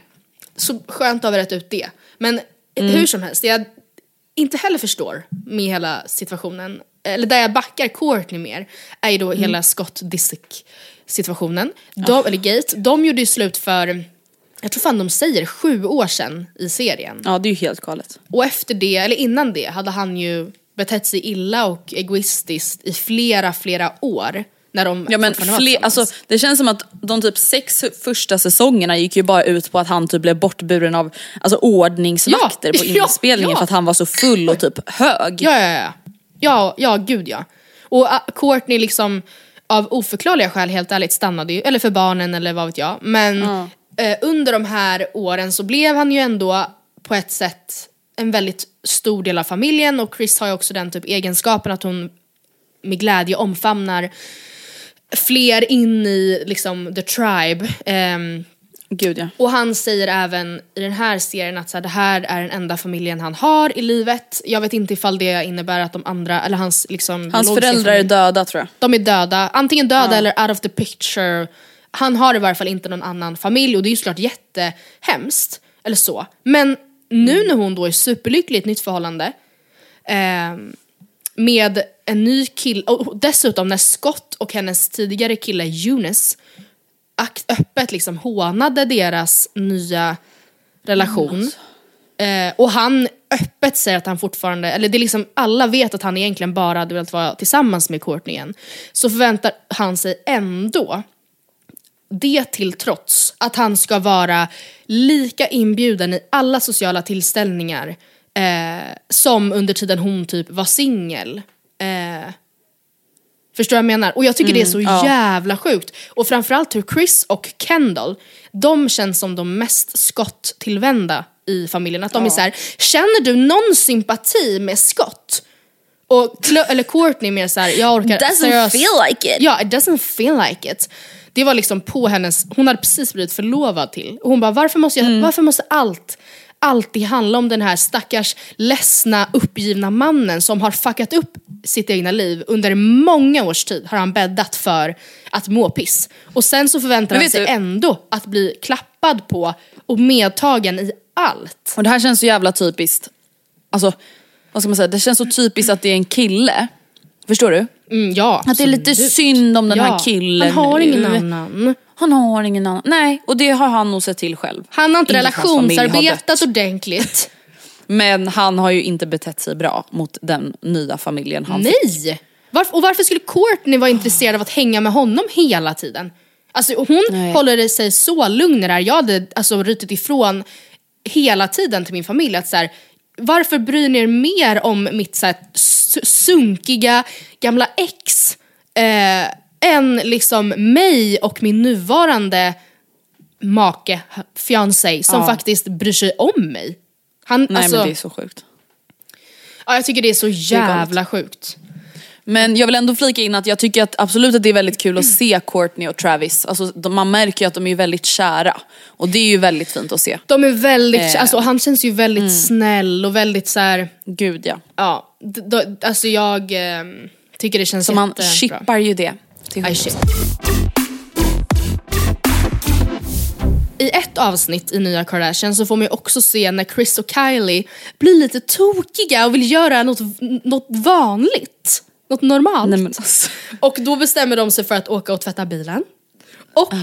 Så skönt att ha rätt ut det. Men Mm. hur som helst, det jag inte heller förstår med hela situationen, eller där jag backar Courtney mer, är ju då Mm. hela Scott Disick situationen. De, Eller Gate, de gjorde ju slut för, jag tror fan de säger sju år sedan i serien. Ja det är ju helt galet. Och efter det, eller innan det, hade han ju betett sig illa och egoistiskt i flera, flera år. När de Ja, men fler, alltså, det känns som att de typ sex första säsongerna gick ju bara ut på att han typ blev bortburen av alltså, ordningsvakter Ja, på ja, inspelningen ja. för att han var så full och typ hög. Ja, ja, ja. Ja, ja gud ja. Och uh, Courtney liksom av oförklarliga skäl helt ärligt stannade ju, eller för barnen eller vad vet jag. Men eh, under de här åren så blev han ju ändå på ett sätt en väldigt stor del av familjen och Chris har ju också den typ egenskapen att hon med glädje omfamnar fler in i liksom the tribe. Ehm, Gud ja. och han säger även i den här serien att så här, det här är den enda familjen han har i livet. Jag vet inte ifall det innebär att de andra, eller hans liksom Hans föräldrar är döda tror jag. De är döda, antingen döda eller out of the picture. Han har i varje fall inte någon annan familj och det är ju såklart jättehemskt. Eller så. Men nu när hon då är superlycklig i ett nytt förhållande ehm, med en ny kille, och dessutom när Scott och hennes tidigare kille Eunice öppet liksom hånade deras nya relation. Eh, och han öppet säger att han fortfarande, eller det är liksom alla vet att han egentligen bara hade velat vara tillsammans med Courtney igen. Så förväntar han sig ändå, det till trots, att han ska vara lika inbjuden i alla sociala tillställningar eh, som under tiden hon typ var singel. Eh, Förstår jag menar? Och jag tycker det är så jävla sjukt. Och framförallt hur Chris och Kendall, de känns som de mest Scott-tillvända i familjen. Att de är så här: känner du någon sympati med Scott? Och eller Courtney mer såhär, jag orkar Doesn't seriöst- feel like it. Ja, it doesn't feel like it. Det var liksom på hennes, hon hade precis blivit förlovad till. Och hon bara, varför måste, jag, Mm. varför måste allt alltid handla om den här stackars ledsna uppgivna mannen som har fuckat upp sitt egna liv under många års tid har han bäddat för att må piss. Och sen så förväntar han sig du- ändå att bli klappad på och medtagen i allt. Och det här känns så jävla typiskt. Alltså, vad ska man säga? Det känns så typiskt att det är en kille. Förstår du? Mm, ja, Att det är lite synd om den ja. här killen Han har nu. ingen annan. Han har ingen annan. Nej, och det har han nog sett till själv. Han har inte har relationsarbetat ordentligt. Men han har ju inte betett sig bra mot den nya familjen han fick. Nej! Varför, och varför skulle Courtney vara intresserad av att hänga med honom hela tiden? Alltså hon Nej. håller sig så lugn i det här. Jag hade alltså rytit ifrån hela tiden till min familj. Att så här, varför bryr ni er mer om mitt så här, sunkiga gamla ex eh, än liksom mig och min nuvarande make, fiancé, som Ja. faktiskt bryr sig om mig. Han, Nej alltså, men det är så sjukt. ja, jag tycker det är så jävla sjukt. Men jag vill ändå flika in att jag tycker att absolut att det är väldigt kul att se Courtney och Travis. Alltså, de, man märker ju att de är väldigt kära. Och det är ju väldigt fint att se. De är väldigt, Eh. alltså han känns ju väldigt snäll och väldigt så här, Gud ja. ja, d- d- alltså jag eh, tycker det känns Så man jättebra. chippar ju det. Till I ship. I ett avsnitt i nya Kardashian så får man ju också se när Chris och Kylie blir lite tokiga och vill göra något, något vanligt. Något normalt. Nej, men. Och då bestämmer de sig för att åka och tvätta bilen. Och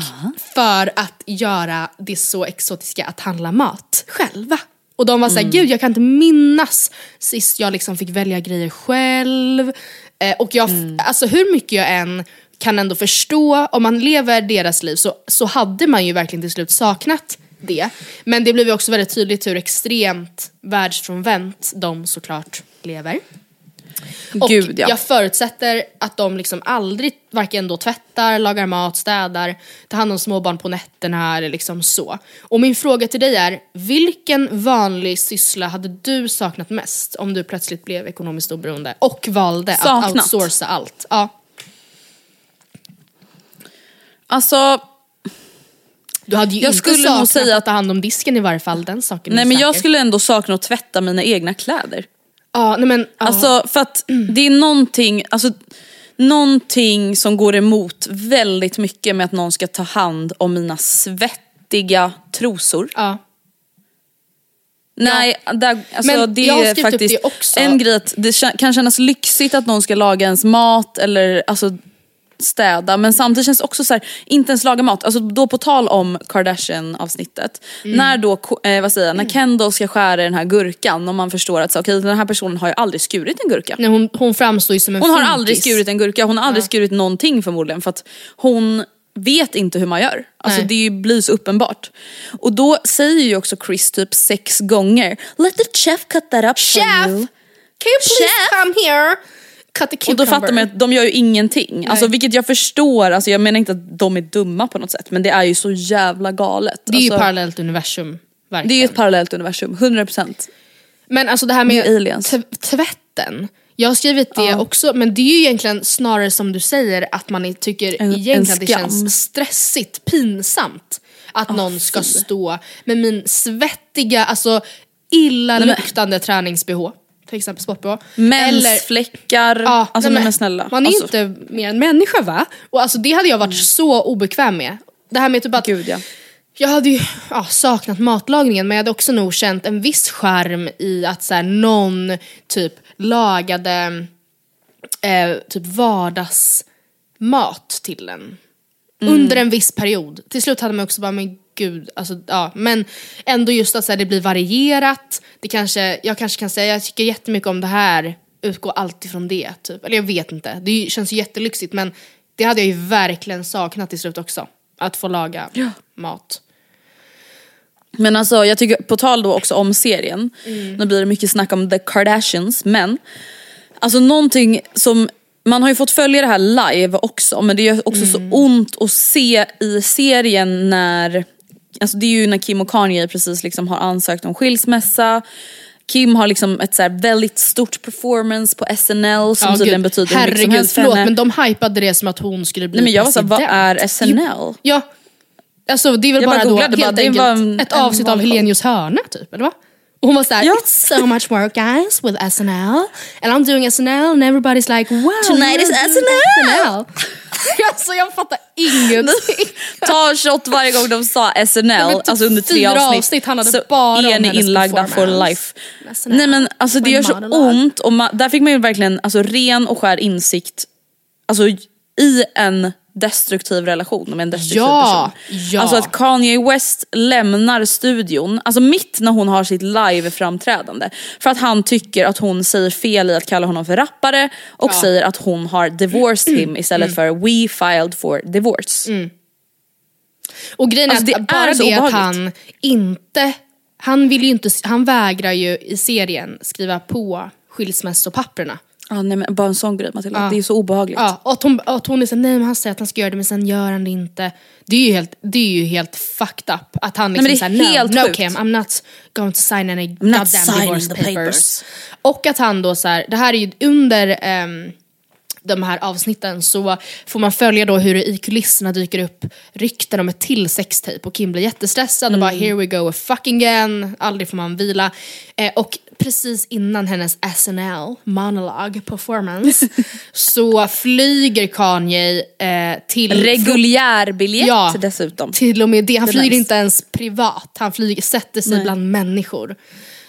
för att göra det så exotiska att handla mat själva. Och de var såhär, Mm. gud jag kan inte minnas sist jag liksom fick välja grejer själv. Eh, och jag, Mm. alltså hur mycket jag än kan ändå förstå, om man lever deras liv så, så hade man ju verkligen till slut saknat det. Men det blev ju också väldigt tydligt hur extremt världsfrånvänt de såklart lever. Och Gud ja. jag förutsätter att de liksom aldrig varken då tvättar, lagar mat, städar, tar hand om småbarn på nätterna eller liksom så. Och min fråga till dig är, vilken vanlig syssla hade du saknat mest om du plötsligt blev ekonomiskt oberoende och valde att Saknat? outsourca allt? Ja. Alltså, Du hade ju Jag inte skulle saknat säga att ta hand om disken i varje fall, den saken nej men jag skulle ändå sakna att tvätta mina egna kläder. Ja, nej men, ja. Alltså för att det är någonting, alltså, någonting som går emot väldigt mycket med att någon ska ta hand om mina svettiga trosor. ja. Nej, där, alltså, Men det är faktiskt det en grej att det kan kännas lyxigt att någon ska laga ens mat eller alltså, städa men samtidigt känns det också så här, inte ens laga mat. Alltså då på tal om Kardashian avsnittet. Mm. När då, eh, vad säger jag, när Kendall ska skära den här gurkan och man förstår att så, okay, den här personen har ju aldrig skurit en gurka. Nej, hon, hon framstår ju som en Hon har aldrig skurit en gurka, hon har aldrig skurit någonting förmodligen för att hon vet inte hur man gör. Alltså Nej. det blir så uppenbart. Och då säger ju också Chris typ sex gånger Let the chef cut that up Chef! for you. Can you please Chef! come here? Och då fattar man att de gör ju ingenting. Alltså, vilket jag förstår, alltså, jag menar inte att de är dumma på något sätt men det är ju så jävla galet. Det är ju alltså, parallellt universum. Verkligen. det är ju ett parallellt universum, 100%. Men alltså det här med tvätten. Jag har skrivit det också, men det är ju egentligen snarare som du säger att man tycker En- egentligen en att det känns stressigt, pinsamt. Att någon ska stå med min svettiga, alltså illaluktande tränings-bh. Till exempel sport-bh. Mensfläckar, Ja, alltså nej, men snälla. Man är alltså, inte mer än människa va? Och alltså det hade jag varit så obekväm med. Det här med typ att Gud ja. jag hade ju ja, saknat matlagningen men jag hade också nog känt en viss charm i att så här, någon typ lagade eh, typ vardagsmat till en. Under en viss period. Till slut hade man också bara, men gud, alltså, ja. Men ändå just att så här, det blir varierat. Det kanske, jag kanske kan säga, jag tycker jättemycket om det här, utgår alltid från det. Typ. Eller jag vet inte, det känns ju jättelyxigt men det hade jag ju verkligen saknat till slut också. Att få laga mat. Men alltså jag tycker, på tal då också om serien, Mm. nu blir det mycket snack om the Kardashians, men alltså någonting som, man har ju fått följa det här live också, men det gör också Mm. så ont att se i serien när, alltså det är ju när Kim och Kanye precis liksom har ansökt om skilsmässa, Kim har liksom ett så väldigt stort performance på SNL som Ja, tydligen betyder hur mycket som Herregud, för förlåt henne. men de hypade det som att hon skulle bli Nej men jag var såhär, vad president. är SNL? Ja, alltså det är väl Jag bara bara, då helt bara, enkelt en- ett en avsnitt av vanlig show. Helenius hörna typ, eller va? Hon var såhär, Ja. it's so much work guys with SNL. And I'm doing SNL and everybody's like wow Tonight is SNL." SNL. alltså jag fattar ingenting. Ta shot varje gång de sa SNL, typ alltså under tre avsnitt. avsnitt handlade så bara är ni inlagda for life. SNL. Nej men alltså det gör så ont och där fick man ju verkligen alltså, ren och skär insikt alltså, i en destruktiv relation med en destruktiv Ja, person. ja. Alltså att Kanye West lämnar studion, alltså mitt när hon har sitt live-framträdande. För att han tycker att hon säger fel i att kalla honom för rappare och säger att hon har divorced him istället Mm. för we filed for divorce. Och grejen Alltså, är det att bara är det att obehagligt. han inte, han vill inte, han vägrar ju i serien skriva på skilsmässopapperna. Ja, nej, men bara en sån grej Matilda, Ja. det är så obehagligt. Ja, och att hon, att hon är så nej men han säger att han ska göra det men sen gör han det inte. Det är ju helt, det är ju helt fucked up. Att han liksom men det är såhär, helt no, no. Kim, I'm not going to sign any not goddamn divorce papers. papers. Och att han då såhär, det här är ju under ehm, de här avsnitten så får man följa då hur det i kulisserna dyker upp rykten om ett till sextape och Kim blir jättestressad och bara Mm. here we go fucking again, aldrig får man vila. Eh, och precis innan hennes SNL monologue performance så flyger Kanye eh, till Reguljärbiljett Ja. dessutom. till och med det, han Det flyger nice. inte ens privat, han flyger, sätter sig Nej. bland människor.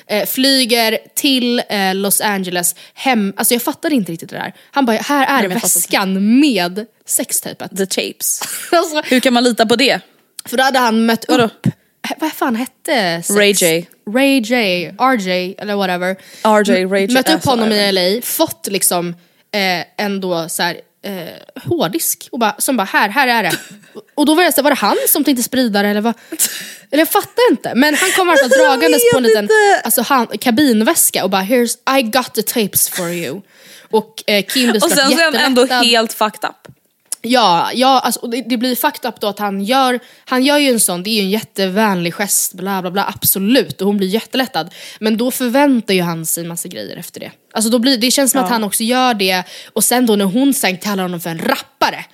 Eh, flyger till eh, Los Angeles, hem, alltså jag fattade inte riktigt det där. Han bara, här är fattar väskan med sextejpet. The tapes. alltså, Hur kan man lita på det? för då hade han mött Vadå? upp, eh, vad fan hette sex? Ray J. Ray J, RJ eller whatever. RJ, Ray J, Mött upp alltså, honom i LA, fått liksom eh, ändå så här, eh, hårddisk och bara, som bara här, här är det. Och då var det så här, var det han som tänkte sprida det eller vad? Eller jag fattar inte. Men han kom fall dragandes på en liten inte. alltså, han, kabinväska och bara here's I got the tapes for you. Och eh, Kim blir Och sen så är han ändå helt fucked up. Ja, ja alltså, det, det blir fucked up då att han gör, han gör ju en sån, det är ju en jättevänlig gest, bla bla bla, absolut. Och hon blir jättelättad. Men då förväntar ju han sig massa grejer efter det. Alltså då blir, det känns som att han också gör det, och sen då när hon sen kallar honom för en rappare.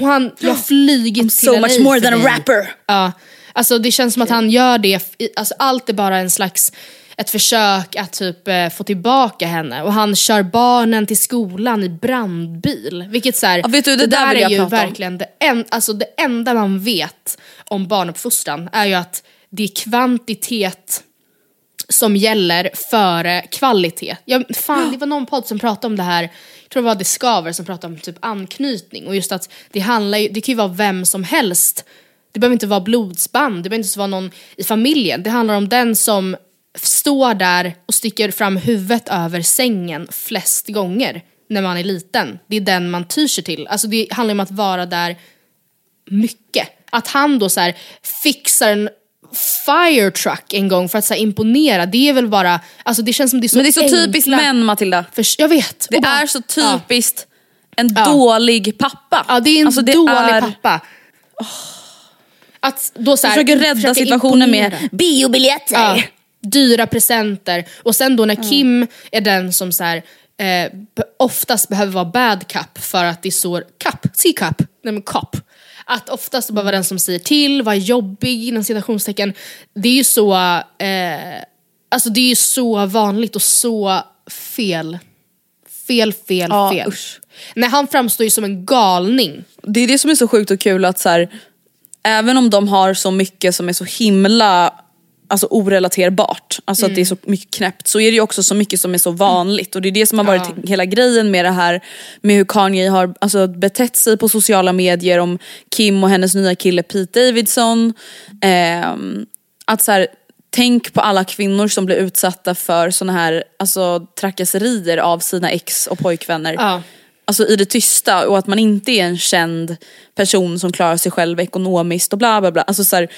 Han, jag flyger till so LA much more than a rapper. Ja, alltså det känns som att han gör det, alltså allt är bara en slags ett försök att typ eh, få tillbaka henne och han kör barnen till skolan i brandbil. Vilket så här, Ja, vet du, det där där vill är ju om. verkligen det, en, alltså det enda man vet om barnuppfostran är ju att det är kvantitet som gäller före kvalitet. Jag, fan, det var någon podd som pratade om det här, jag tror det var Discover som pratade om typ anknytning och just att det handlar ju, det kan ju vara vem som helst. Det behöver inte vara blodsband, det behöver inte vara någon i familjen. Det handlar om den som står där och sticker fram huvudet över sängen flest gånger när man är liten. Det är den man tyr sig till. Alltså det handlar om att vara där mycket. Att han då så här fixar en fire truck en gång för att så här imponera, det är väl bara, alltså det känns som det är så Men det är så typiskt enkla- män Matilda. För, jag vet. Det bara- är så Ja. typiskt en Ja. dålig pappa. Ja, det är en Alltså, det dålig är- pappa. Att då så här, Försöker rädda försöka situationen imponera. med biobiljetter. Ja, dyra presenter. Och sen då när Kim är den som så här, eh, oftast behöver vara bad cup för att det är så, cup, C-cup, nej men cop. Att oftast behöver vara den som säger till, vara jobbig inom citationstecken. Det är ju så, eh, alltså det är ju så vanligt och så fel. Fel, fel, Ja, fel. usch. Nej, han framstår ju som en galning. Det är det som är så sjukt och kul att så här, även om de har så mycket som är så himla alltså, orelaterbart, alltså att det är så mycket knäppt, så är det ju också så mycket som är så vanligt. Och det är det som har varit Ja. hela grejen med det här med hur Kanye har alltså, betett sig på sociala medier om Kim och hennes nya kille Pete Davidson. Ehm, att så här, Tänk på alla kvinnor som blir utsatta för såna här alltså, trakasserier av sina ex och pojkvänner. Ja. Alltså i det tysta och att man inte är en känd person som klarar sig själv ekonomiskt och bla bla bla. Alltså så här,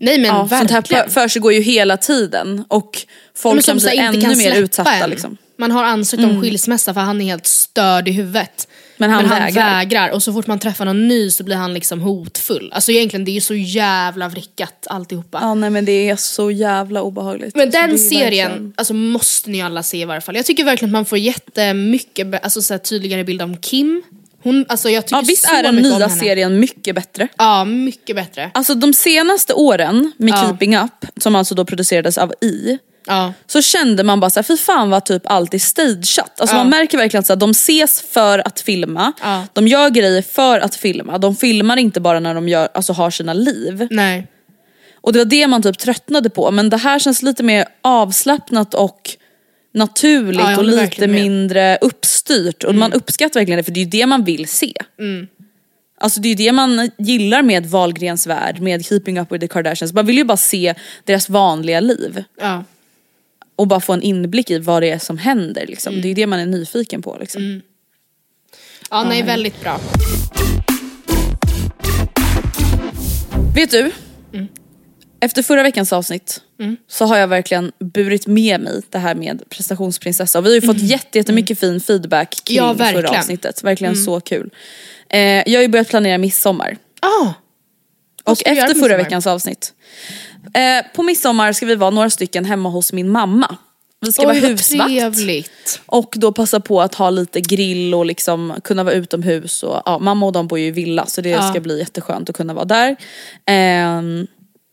Nej men ja, sånt här verkligen. för, för ju hela tiden och folk Men som så bli här inte ännu mer utsatta. en. Liksom. Man har ansökt om skilsmässa för han är helt störd i huvudet. Men han vägrar. vägrar. Och så fort man träffar någon ny så blir han liksom hotfull. Alltså egentligen det är ju så jävla vrickat alltihopa. Ja nej men det är så jävla obehagligt. Men Alltså, den serien verkligen- alltså, måste ni alla se i varje fall. Jag tycker verkligen att man får jättemycket alltså, så här, tydligare bild om Kim. Hon, alltså jag tycker Ja visst så är den mycket nya serien mycket bättre. Ja, mycket bättre. Alltså de senaste åren med Ja. Keeping Up, som alltså då producerades av I, Ja. så kände man bara såhär, fy fan vad typ allt är stageat. Alltså Ja. man märker verkligen att de ses för att filma, de gör grejer för att filma, de filmar inte bara när de gör, alltså, har sina liv. Nej. Och det var det man typ tröttnade på, men det här känns lite mer avslappnat och naturligt Ja, och lite mindre uppstyrt. Och man uppskattar verkligen det för det är ju det man vill se. Alltså det är ju det man gillar med Wahlgrens värld, med Keeping Up with the Kardashians. Man vill ju bara se deras vanliga liv. Ja. Och bara få en inblick i vad det är som händer. Liksom. Det är ju det man är nyfiken på. Liksom. Ja, nej, väldigt bra. Vet du? Mm. Efter förra veckans avsnitt så har jag verklilen burit med mig det här med prestationsprinsessa. Och vi har ju fått jätte, jättemycket fin feedback kring Mm. Ja, förra verkligen. Mm. avsnittet. Verkligen så kul. Eh, jag har ju börjat planera midsommar. Ah, Och efter förra veckans avsnitt. Eh, på midsommar ska vi vara några stycken hemma hos min mamma. Vi ska oj, vara husvakt. trevligt. Och då passa på att ha lite grill och liksom kunna vara utomhus. Och, ja, mamma och de bor ju i villa så det Ja. ska bli jätteskönt att kunna vara där. Ehm,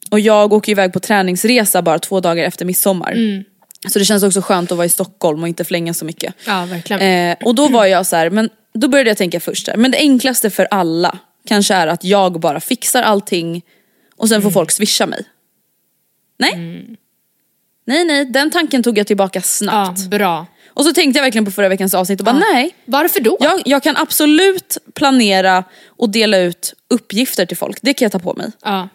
och jag åker iväg på träningsresa bara två dagar efter midsommar. Mm. Så det känns också skönt att vara i Stockholm och inte flänga så mycket. Ja, verkligen. Eh, och då var jag så här, men då började jag tänka först där, men det enklaste för alla kanske är att jag bara fixar allting och sen får folk swisha mig. Nej? Nej nej, den tanken tog jag tillbaka ja, snabbt. bra. Och så tänkte jag verkligen på förra veckans avsnitt och bara nej. Varför då? Jag, jag kan absolut planera och dela ut uppgifter till folk, det kan jag ta på mig. Ja.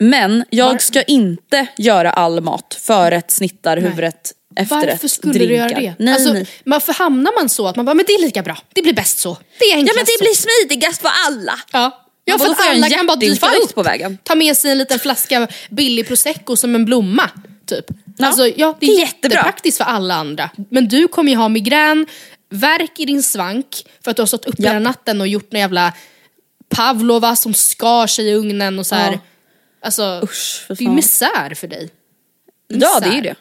Men jag ska inte göra all mat, förrätt, snittar, huvudrätt, efterrätt, Varför skulle drinkar. du göra det? Nej, alltså, nej. Varför hamnar man så att man bara, men det är lika bra, det blir bäst så. Det är Ja enklast men det blir smidigast för alla. Ja. Ja, för att alla kan bara dyka upp. på vägen. Ta med sig en liten flaska billig prosecco som en blomma. Typ. Ja, Alltså, ja, det det är är jättebra. jättepraktiskt för alla andra. Men du kommer ju ha migrän, värk i din svank för att du har stått uppe Ja. hela natten och gjort någon jävla pavlova som skar sig i ugnen och så här. Ja. Alltså, Usch, för det är ju misär för dig. Ja det är ju det.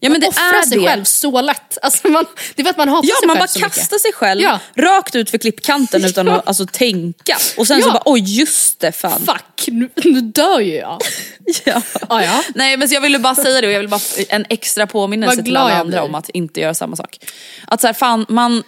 Ja men det Offra är sig det. själv så lätt. Alltså, man, det är för att man hatar Ja sig man själv bara så kastar mycket. sig själv Ja. rakt ut för klippkanten utan att alltså, tänka. Och sen så Ja. bara oj just det fan. Fuck, nu, nu dör ju jag. Ja. Ja, ja. Nej men så jag ville bara säga det och jag vill bara en extra påminnelse till alla andra om att inte göra samma sak. Att så här, fan man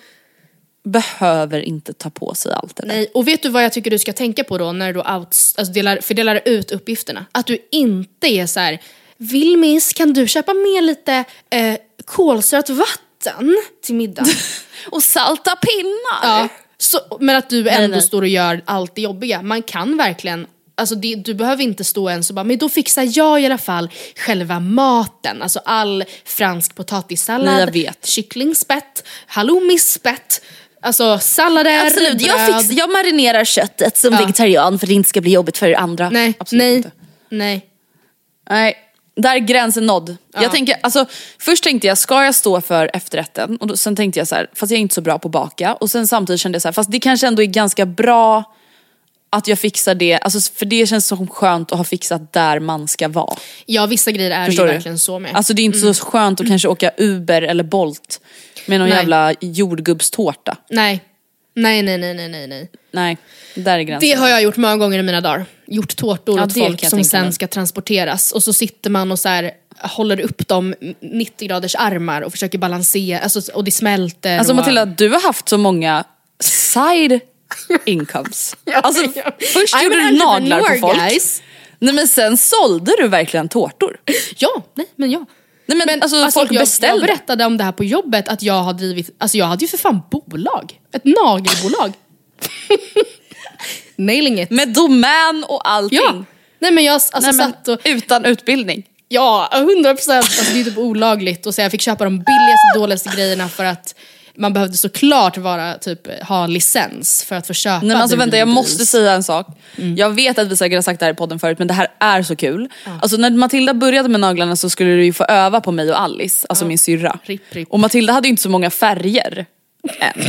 behöver inte ta på sig allt det där. Nej, och vet du vad jag tycker du ska tänka på då när du outs, alltså delar, fördelar ut uppgifterna? Att du inte är så här, Vilmis kan du köpa med lite eh, kolsyrat vatten till middagen? Och salta pinnar. ja. så, men att du ändå nej. står och gör allt det jobbiga. Man kan verkligen Alltså det, du behöver inte stå ens och bara, men då fixar jag i alla fall själva maten. Alltså all fransk potatissallad, Nej, kycklingspett, halloumispett, alltså sallader, Absolut, jag, bröd. fix, jag marinerar köttet som Ja. vegetarian för att det inte ska bli jobbigt för andra. Nej, Absolut nej, inte. nej. Nej, där är gränsen nådd. Jag tänker, alltså, först tänkte jag, ska jag stå för efterrätten? Och då, sen tänkte jag så här, fast jag är inte så bra på att baka. Och sen samtidigt kände jag så här, fast det kanske ändå är ganska bra att jag fixar det, alltså, för det känns som skönt att ha fixat där man ska vara. Ja, vissa grejer är Förstår ju du? verkligen så med. Alltså det är inte så skönt att kanske åka Uber eller Bolt med någon Nej. jävla jordgubbstårta. nej. nej, nej, nej, nej, nej, nej. Nej, där är gränsen. Det har jag gjort många gånger i mina dagar. Gjort tårtor Ja, åt folk som sen mig. ska transporteras och så sitter man och så här, håller upp dem 90 graders armar och försöker balansera, alltså, och det smälter. Alltså och... Matilda, du har haft så många side incomes. Ja, alltså, ja. först gjorde du naglar på folk. guys. Nej men sen sålde du verkligen tårtor. Ja, nej men ja. Nej men, alltså, folk jag, beställde. jag berättade om det här på jobbet, att jag har drivit, alltså jag hade ju för fan bolag. Ett nagelbolag. Nailing it. Med domän och allting. Ja. Nej men jag alltså, Nej, men, satt och, Utan utbildning. ja 100 procent, alltså, det är typ olagligt och så jag fick köpa de billigaste, dåligaste grejerna för att man behövde såklart vara, typ, ha licens för att få köpa Nej men alltså vänta jag måste säga en sak. Mm. Jag vet att vi säkert har sagt det här i podden förut men det här är så kul. Alltså när Matilda började med naglarna så skulle du ju få öva på mig och Alice, alltså min syrra. Ripp, ripp. Och Matilda hade ju inte så många färger än.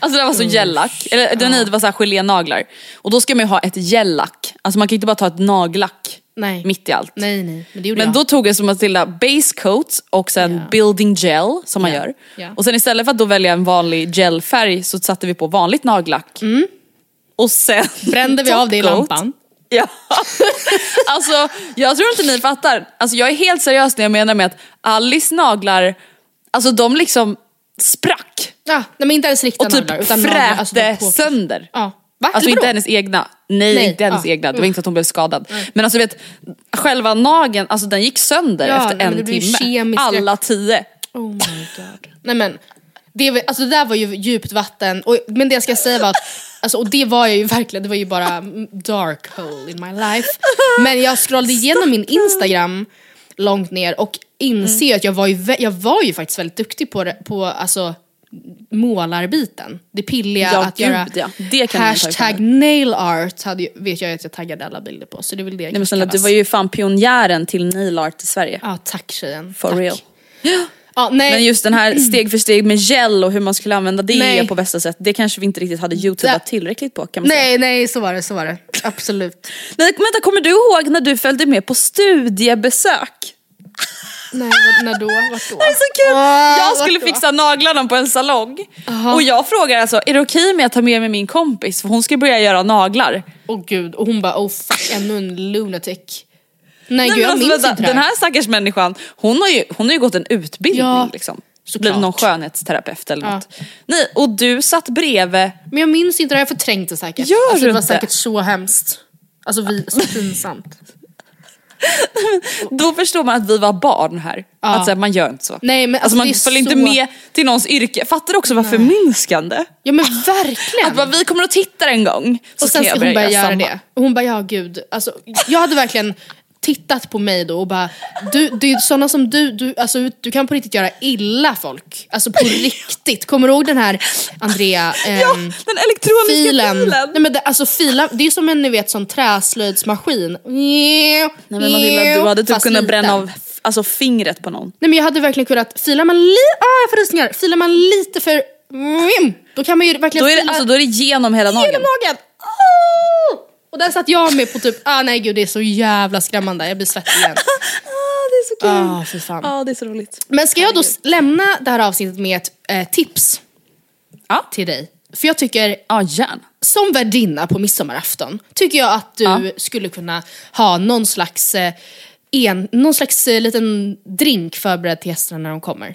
Alltså det var så gellack, eller ja. nej, det var så här gelénaglar. Och då ska man ju ha ett gellack, alltså man kan inte bara ta ett nagellack Nej. mitt i allt. Nej nej, men Men då tog jag som Matilda base coat och sen Ja. building gel som man Ja, gör. ja. Och sen istället för att då välja en vanlig gelfärg så satte vi på vanligt nagellack. Och sen Brände vi av det i lampan. Ja. alltså jag tror inte ni fattar. Alltså jag är helt seriös när jag menar med att Alice naglar, alltså de liksom sprack. Ja, nej, men inte ens riktiga Och typ naglar. Fräte naglar, alltså de på- sönder. Ja. Va? Alltså inte hennes egna. Nej, Nej, inte hennes ja. egna. Det var inte att hon blev skadad. Men alltså vet, själva nageln, alltså den gick sönder Ja, efter en timme. Alla tio. Oh my god. Nej men, det, var- alltså det där var ju djupt vatten. Och, men det jag ska säga var att, alltså, och det var jag ju verkligen, det var ju bara mm, dark hole in my life. Men jag scrollade igenom min Instagram långt ner och inser Mm. att jag var, ju, jag var ju faktiskt väldigt duktig på, på alltså, målarbiten. Det pilliga Ja, att gud, göra ja. Det kan hashtag nail art hade, vet jag att jag taggade alla bilder på. Så det är väl det Nej men snälla, du var ju fan pionjären till nail art i Sverige. Ja, tack tjejen. For tack. real. Nej. Men just den här steg för steg med gel och hur man skulle använda det Nej. på bästa sätt, det kanske vi inte riktigt hade youtubat tillräckligt på kan man säga. nej, nej, så var det, så var det. Absolut. Nej, vänta, kommer du ihåg när du följde med på studiebesök? Nej, när då? Vart då? Det är så kul! Ah, jag skulle fixa naglarna på en salong. Och jag frågar alltså, är det okej med att ta med mig min kompis? För hon ska börja göra naglar. Åh gud, och hon bara oh fuck, ännu en lunatic. Nej, Nej, gud jag alltså, minns inte det den här stackars människan, hon har ju, hon har ju gått en utbildning Ja, liksom. såklart. Blivit någon skönhetsterapeut eller Ja. något. Nej, och du satt bredvid Men jag minns inte det, jag det säkert. Gör alltså, du det var inte? säkert så hemskt. Alltså vi, så pinsamt. Då förstår man att vi var barn här. Att så här, man gör inte så. Nej, men alltså, alltså, man följer inte så- med till någons yrke. Fattar du också vad förminskande? Ja men verkligen. Att bara, vi kommer att titta en gång. Så och sen ska hon börja göra samma. det. Och hon bara ja gud, alltså, jag hade verkligen tittat på mig då och bara, du, det är sådana som du, du, alltså, du kan på riktigt göra illa folk. Alltså på riktigt. Kommer du ihåg den här Andrea? Ja, ehm, den elektroniska filen. filen. Nej, men det, alltså filen, det är som en ni vet sån träslöjdsmaskin. Nej men Matilda, du hade typ Fast kunnat bränna av alltså, fingret på någon. Nej men jag hade verkligen kunnat, filar man lite, ah jag får rysningar, filar man lite för, mm, då kan man ju verkligen Då är, det, fila alltså, då är det genom hela genom nageln. nageln. Oh! Och där satt jag med på typ, ah nej gud det är så jävla skrämmande, jag blir svettig igen. Ah, det är så kul. Ah, fy fan. Ja, det är så roligt. Men ska jag då s- lämna det här avsnittet med ett eh, tips Ja, till dig? För jag tycker, ja gärna. som värdinna på midsommarafton, tycker jag att du Ja. skulle kunna ha någon slags, eh, en, någon slags eh, liten drink förberedd till gästerna när de kommer.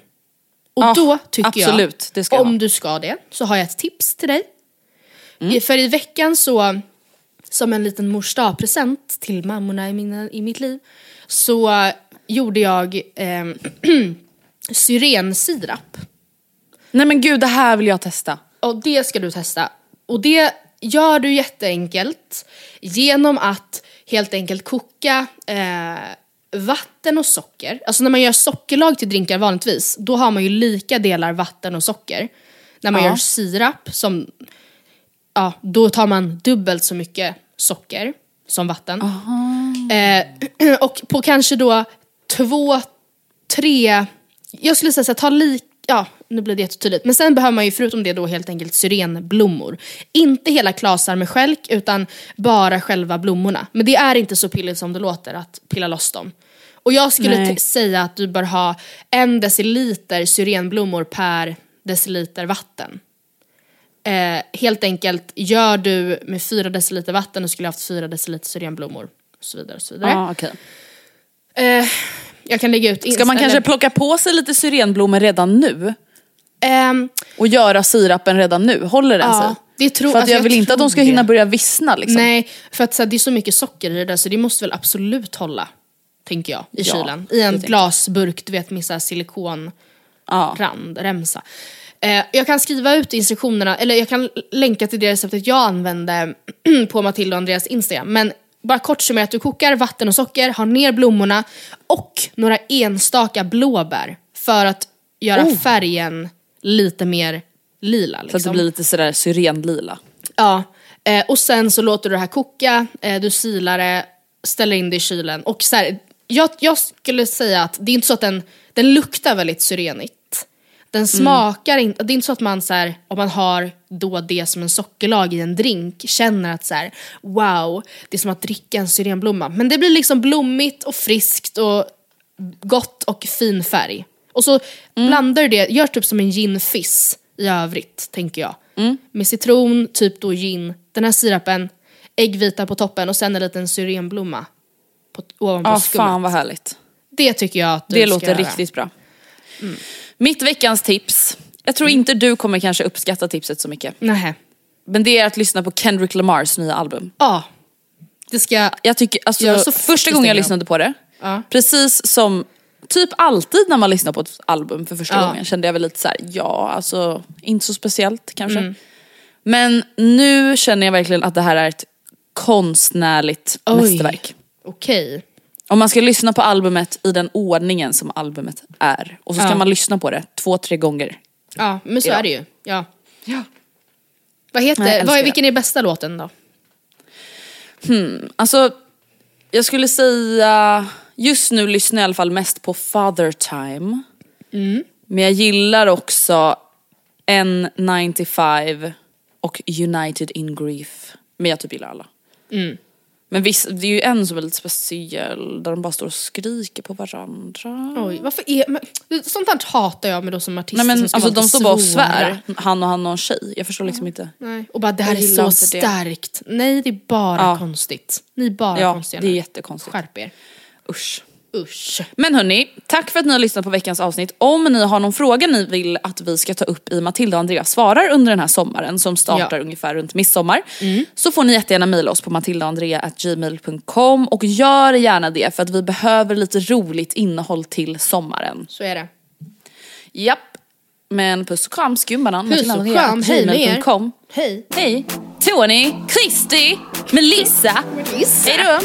Och Ja, då tycker absolut, jag, det ska jag om ha. du ska det, så har jag ett tips till dig. Mm. I- För i veckan så, som en liten mors present till mammorna i, mina, i mitt liv, så gjorde jag eh, syrensirap. Nej men gud, det här vill jag testa. Och det ska du testa. Och det gör du jätteenkelt genom att helt enkelt koka eh, vatten och socker. Alltså när man gör sockerlag till drinkar vanligtvis, då har man ju lika delar vatten och socker. När man Ja. gör sirap, som, ja, då tar man dubbelt så mycket socker som vatten. Eh, och på kanske då två, tre, jag skulle säga så här, ta lik, ja nu blir det jättetydligt. Men sen behöver man ju förutom det då helt enkelt syrenblommor. Inte hela klasar med skälk utan bara själva blommorna. Men det är inte så pilligt som det låter att pilla loss dem. Och jag skulle säga att du bör ha en deciliter syrenblommor per deciliter vatten. Eh, helt enkelt, gör du med fyra deciliter vatten, då skulle haft fyra deciliter syrenblommor. Och så vidare och så vidare. Ja, okej. Eh, jag kan lägga ut... Ska man kanske plocka på sig lite syrenblommor redan nu? Ehm, Och göra sirapen redan nu? Håller den Ja, sig? det tror- För att alltså, jag jag vill inte att de ska hinna det. börja vissna liksom. Nej, för att så här, det är så mycket socker i det där så det måste väl absolut hålla. Tänker jag, i Ja, kylen. I en glasburk, du vet med så här silikon... Ja. remsa. Eh, jag kan skriva ut instruktionerna, eller jag kan länka till det receptet jag använde på Matilda och Andreas Instagram. Men bara kort summerat, du kokar vatten och socker, har ner blommorna och några enstaka blåbär för att göra Oh. färgen lite mer lila. Så Liksom. att det blir lite sådär syrenlila. Ja, eh, och sen så låter du det här koka, eh, du silar det, ställer in det i kylen och så här, jag, jag skulle säga att det är inte så att den, den luktar väldigt syrenigt. Den smakar inte, det är inte så att man så här, om man har då det som en sockerlag i en drink känner att så här, wow, det är som att dricka en syrenblomma. Men det blir liksom blommigt och friskt och gott och fin färg. Och så blandar du det, gör typ som en gin fizz i övrigt, tänker jag. Med citron, typ då gin, den här sirapen, äggvita på toppen och sen en liten syrenblomma på, ovanpå Ja, skummet. fan vad härligt. Det tycker jag att du Det ska låter göra. riktigt bra. Mitt veckans tips. Jag tror inte du kommer kanske uppskatta tipset så mycket. Nähä. Men det är att lyssna på Kendrick Lamars nya album. Ja. Det ska... Jag tycker, alltså, Jag så första gången jag lyssnade på det, Ja. precis som typ alltid när man lyssnar på ett album för första Ja. gången kände jag väl lite så här: ja alltså inte så speciellt kanske. Mm. Men nu känner jag verkligen att det här är ett konstnärligt Oj. mästerverk. Okej. Om man ska lyssna på albumet i den ordningen som albumet är och så ska Ja. man lyssna på det två, tre gånger. Ja, men så Ja. är det ju. Ja. Ja. Vad heter, vad är, vilken är bästa låten då? Alltså, jag skulle säga, just nu lyssnar jag i alla fall mest på Father Time. Men jag gillar också N95 och United in Grief. Men jag typ gillar alla. Men visst, det är ju en som är lite speciell, där de bara står och skriker på varandra. Oj, varför är... Men, sånt här hatar jag med då som artister Nej men som ska alltså de står bara och svär, han och han och en tjej. Jag förstår liksom inte. Nej. Och bara det här är så inte det. starkt. Nej det är bara Ja. konstigt. Ni är bara Ja, konstiga det är jättekonstigt. Skärp er. Usch. Usch. Men hörni, tack för att ni har lyssnat på veckans avsnitt. Om ni har någon fråga ni vill att vi ska ta upp i Matilda och Andreas svarar under den här sommaren som startar Ja. ungefär runt midsommar. Så får ni jättegärna mejla oss på matildaandrea.gmail.com och gör gärna det för att vi behöver lite roligt innehåll till sommaren. Så är det. Japp. Men puss och kram skumbanan. Puss och kram. Hej med er. Hej. Hej. Tony, Kristi, Melissa. Melissa. Hej då.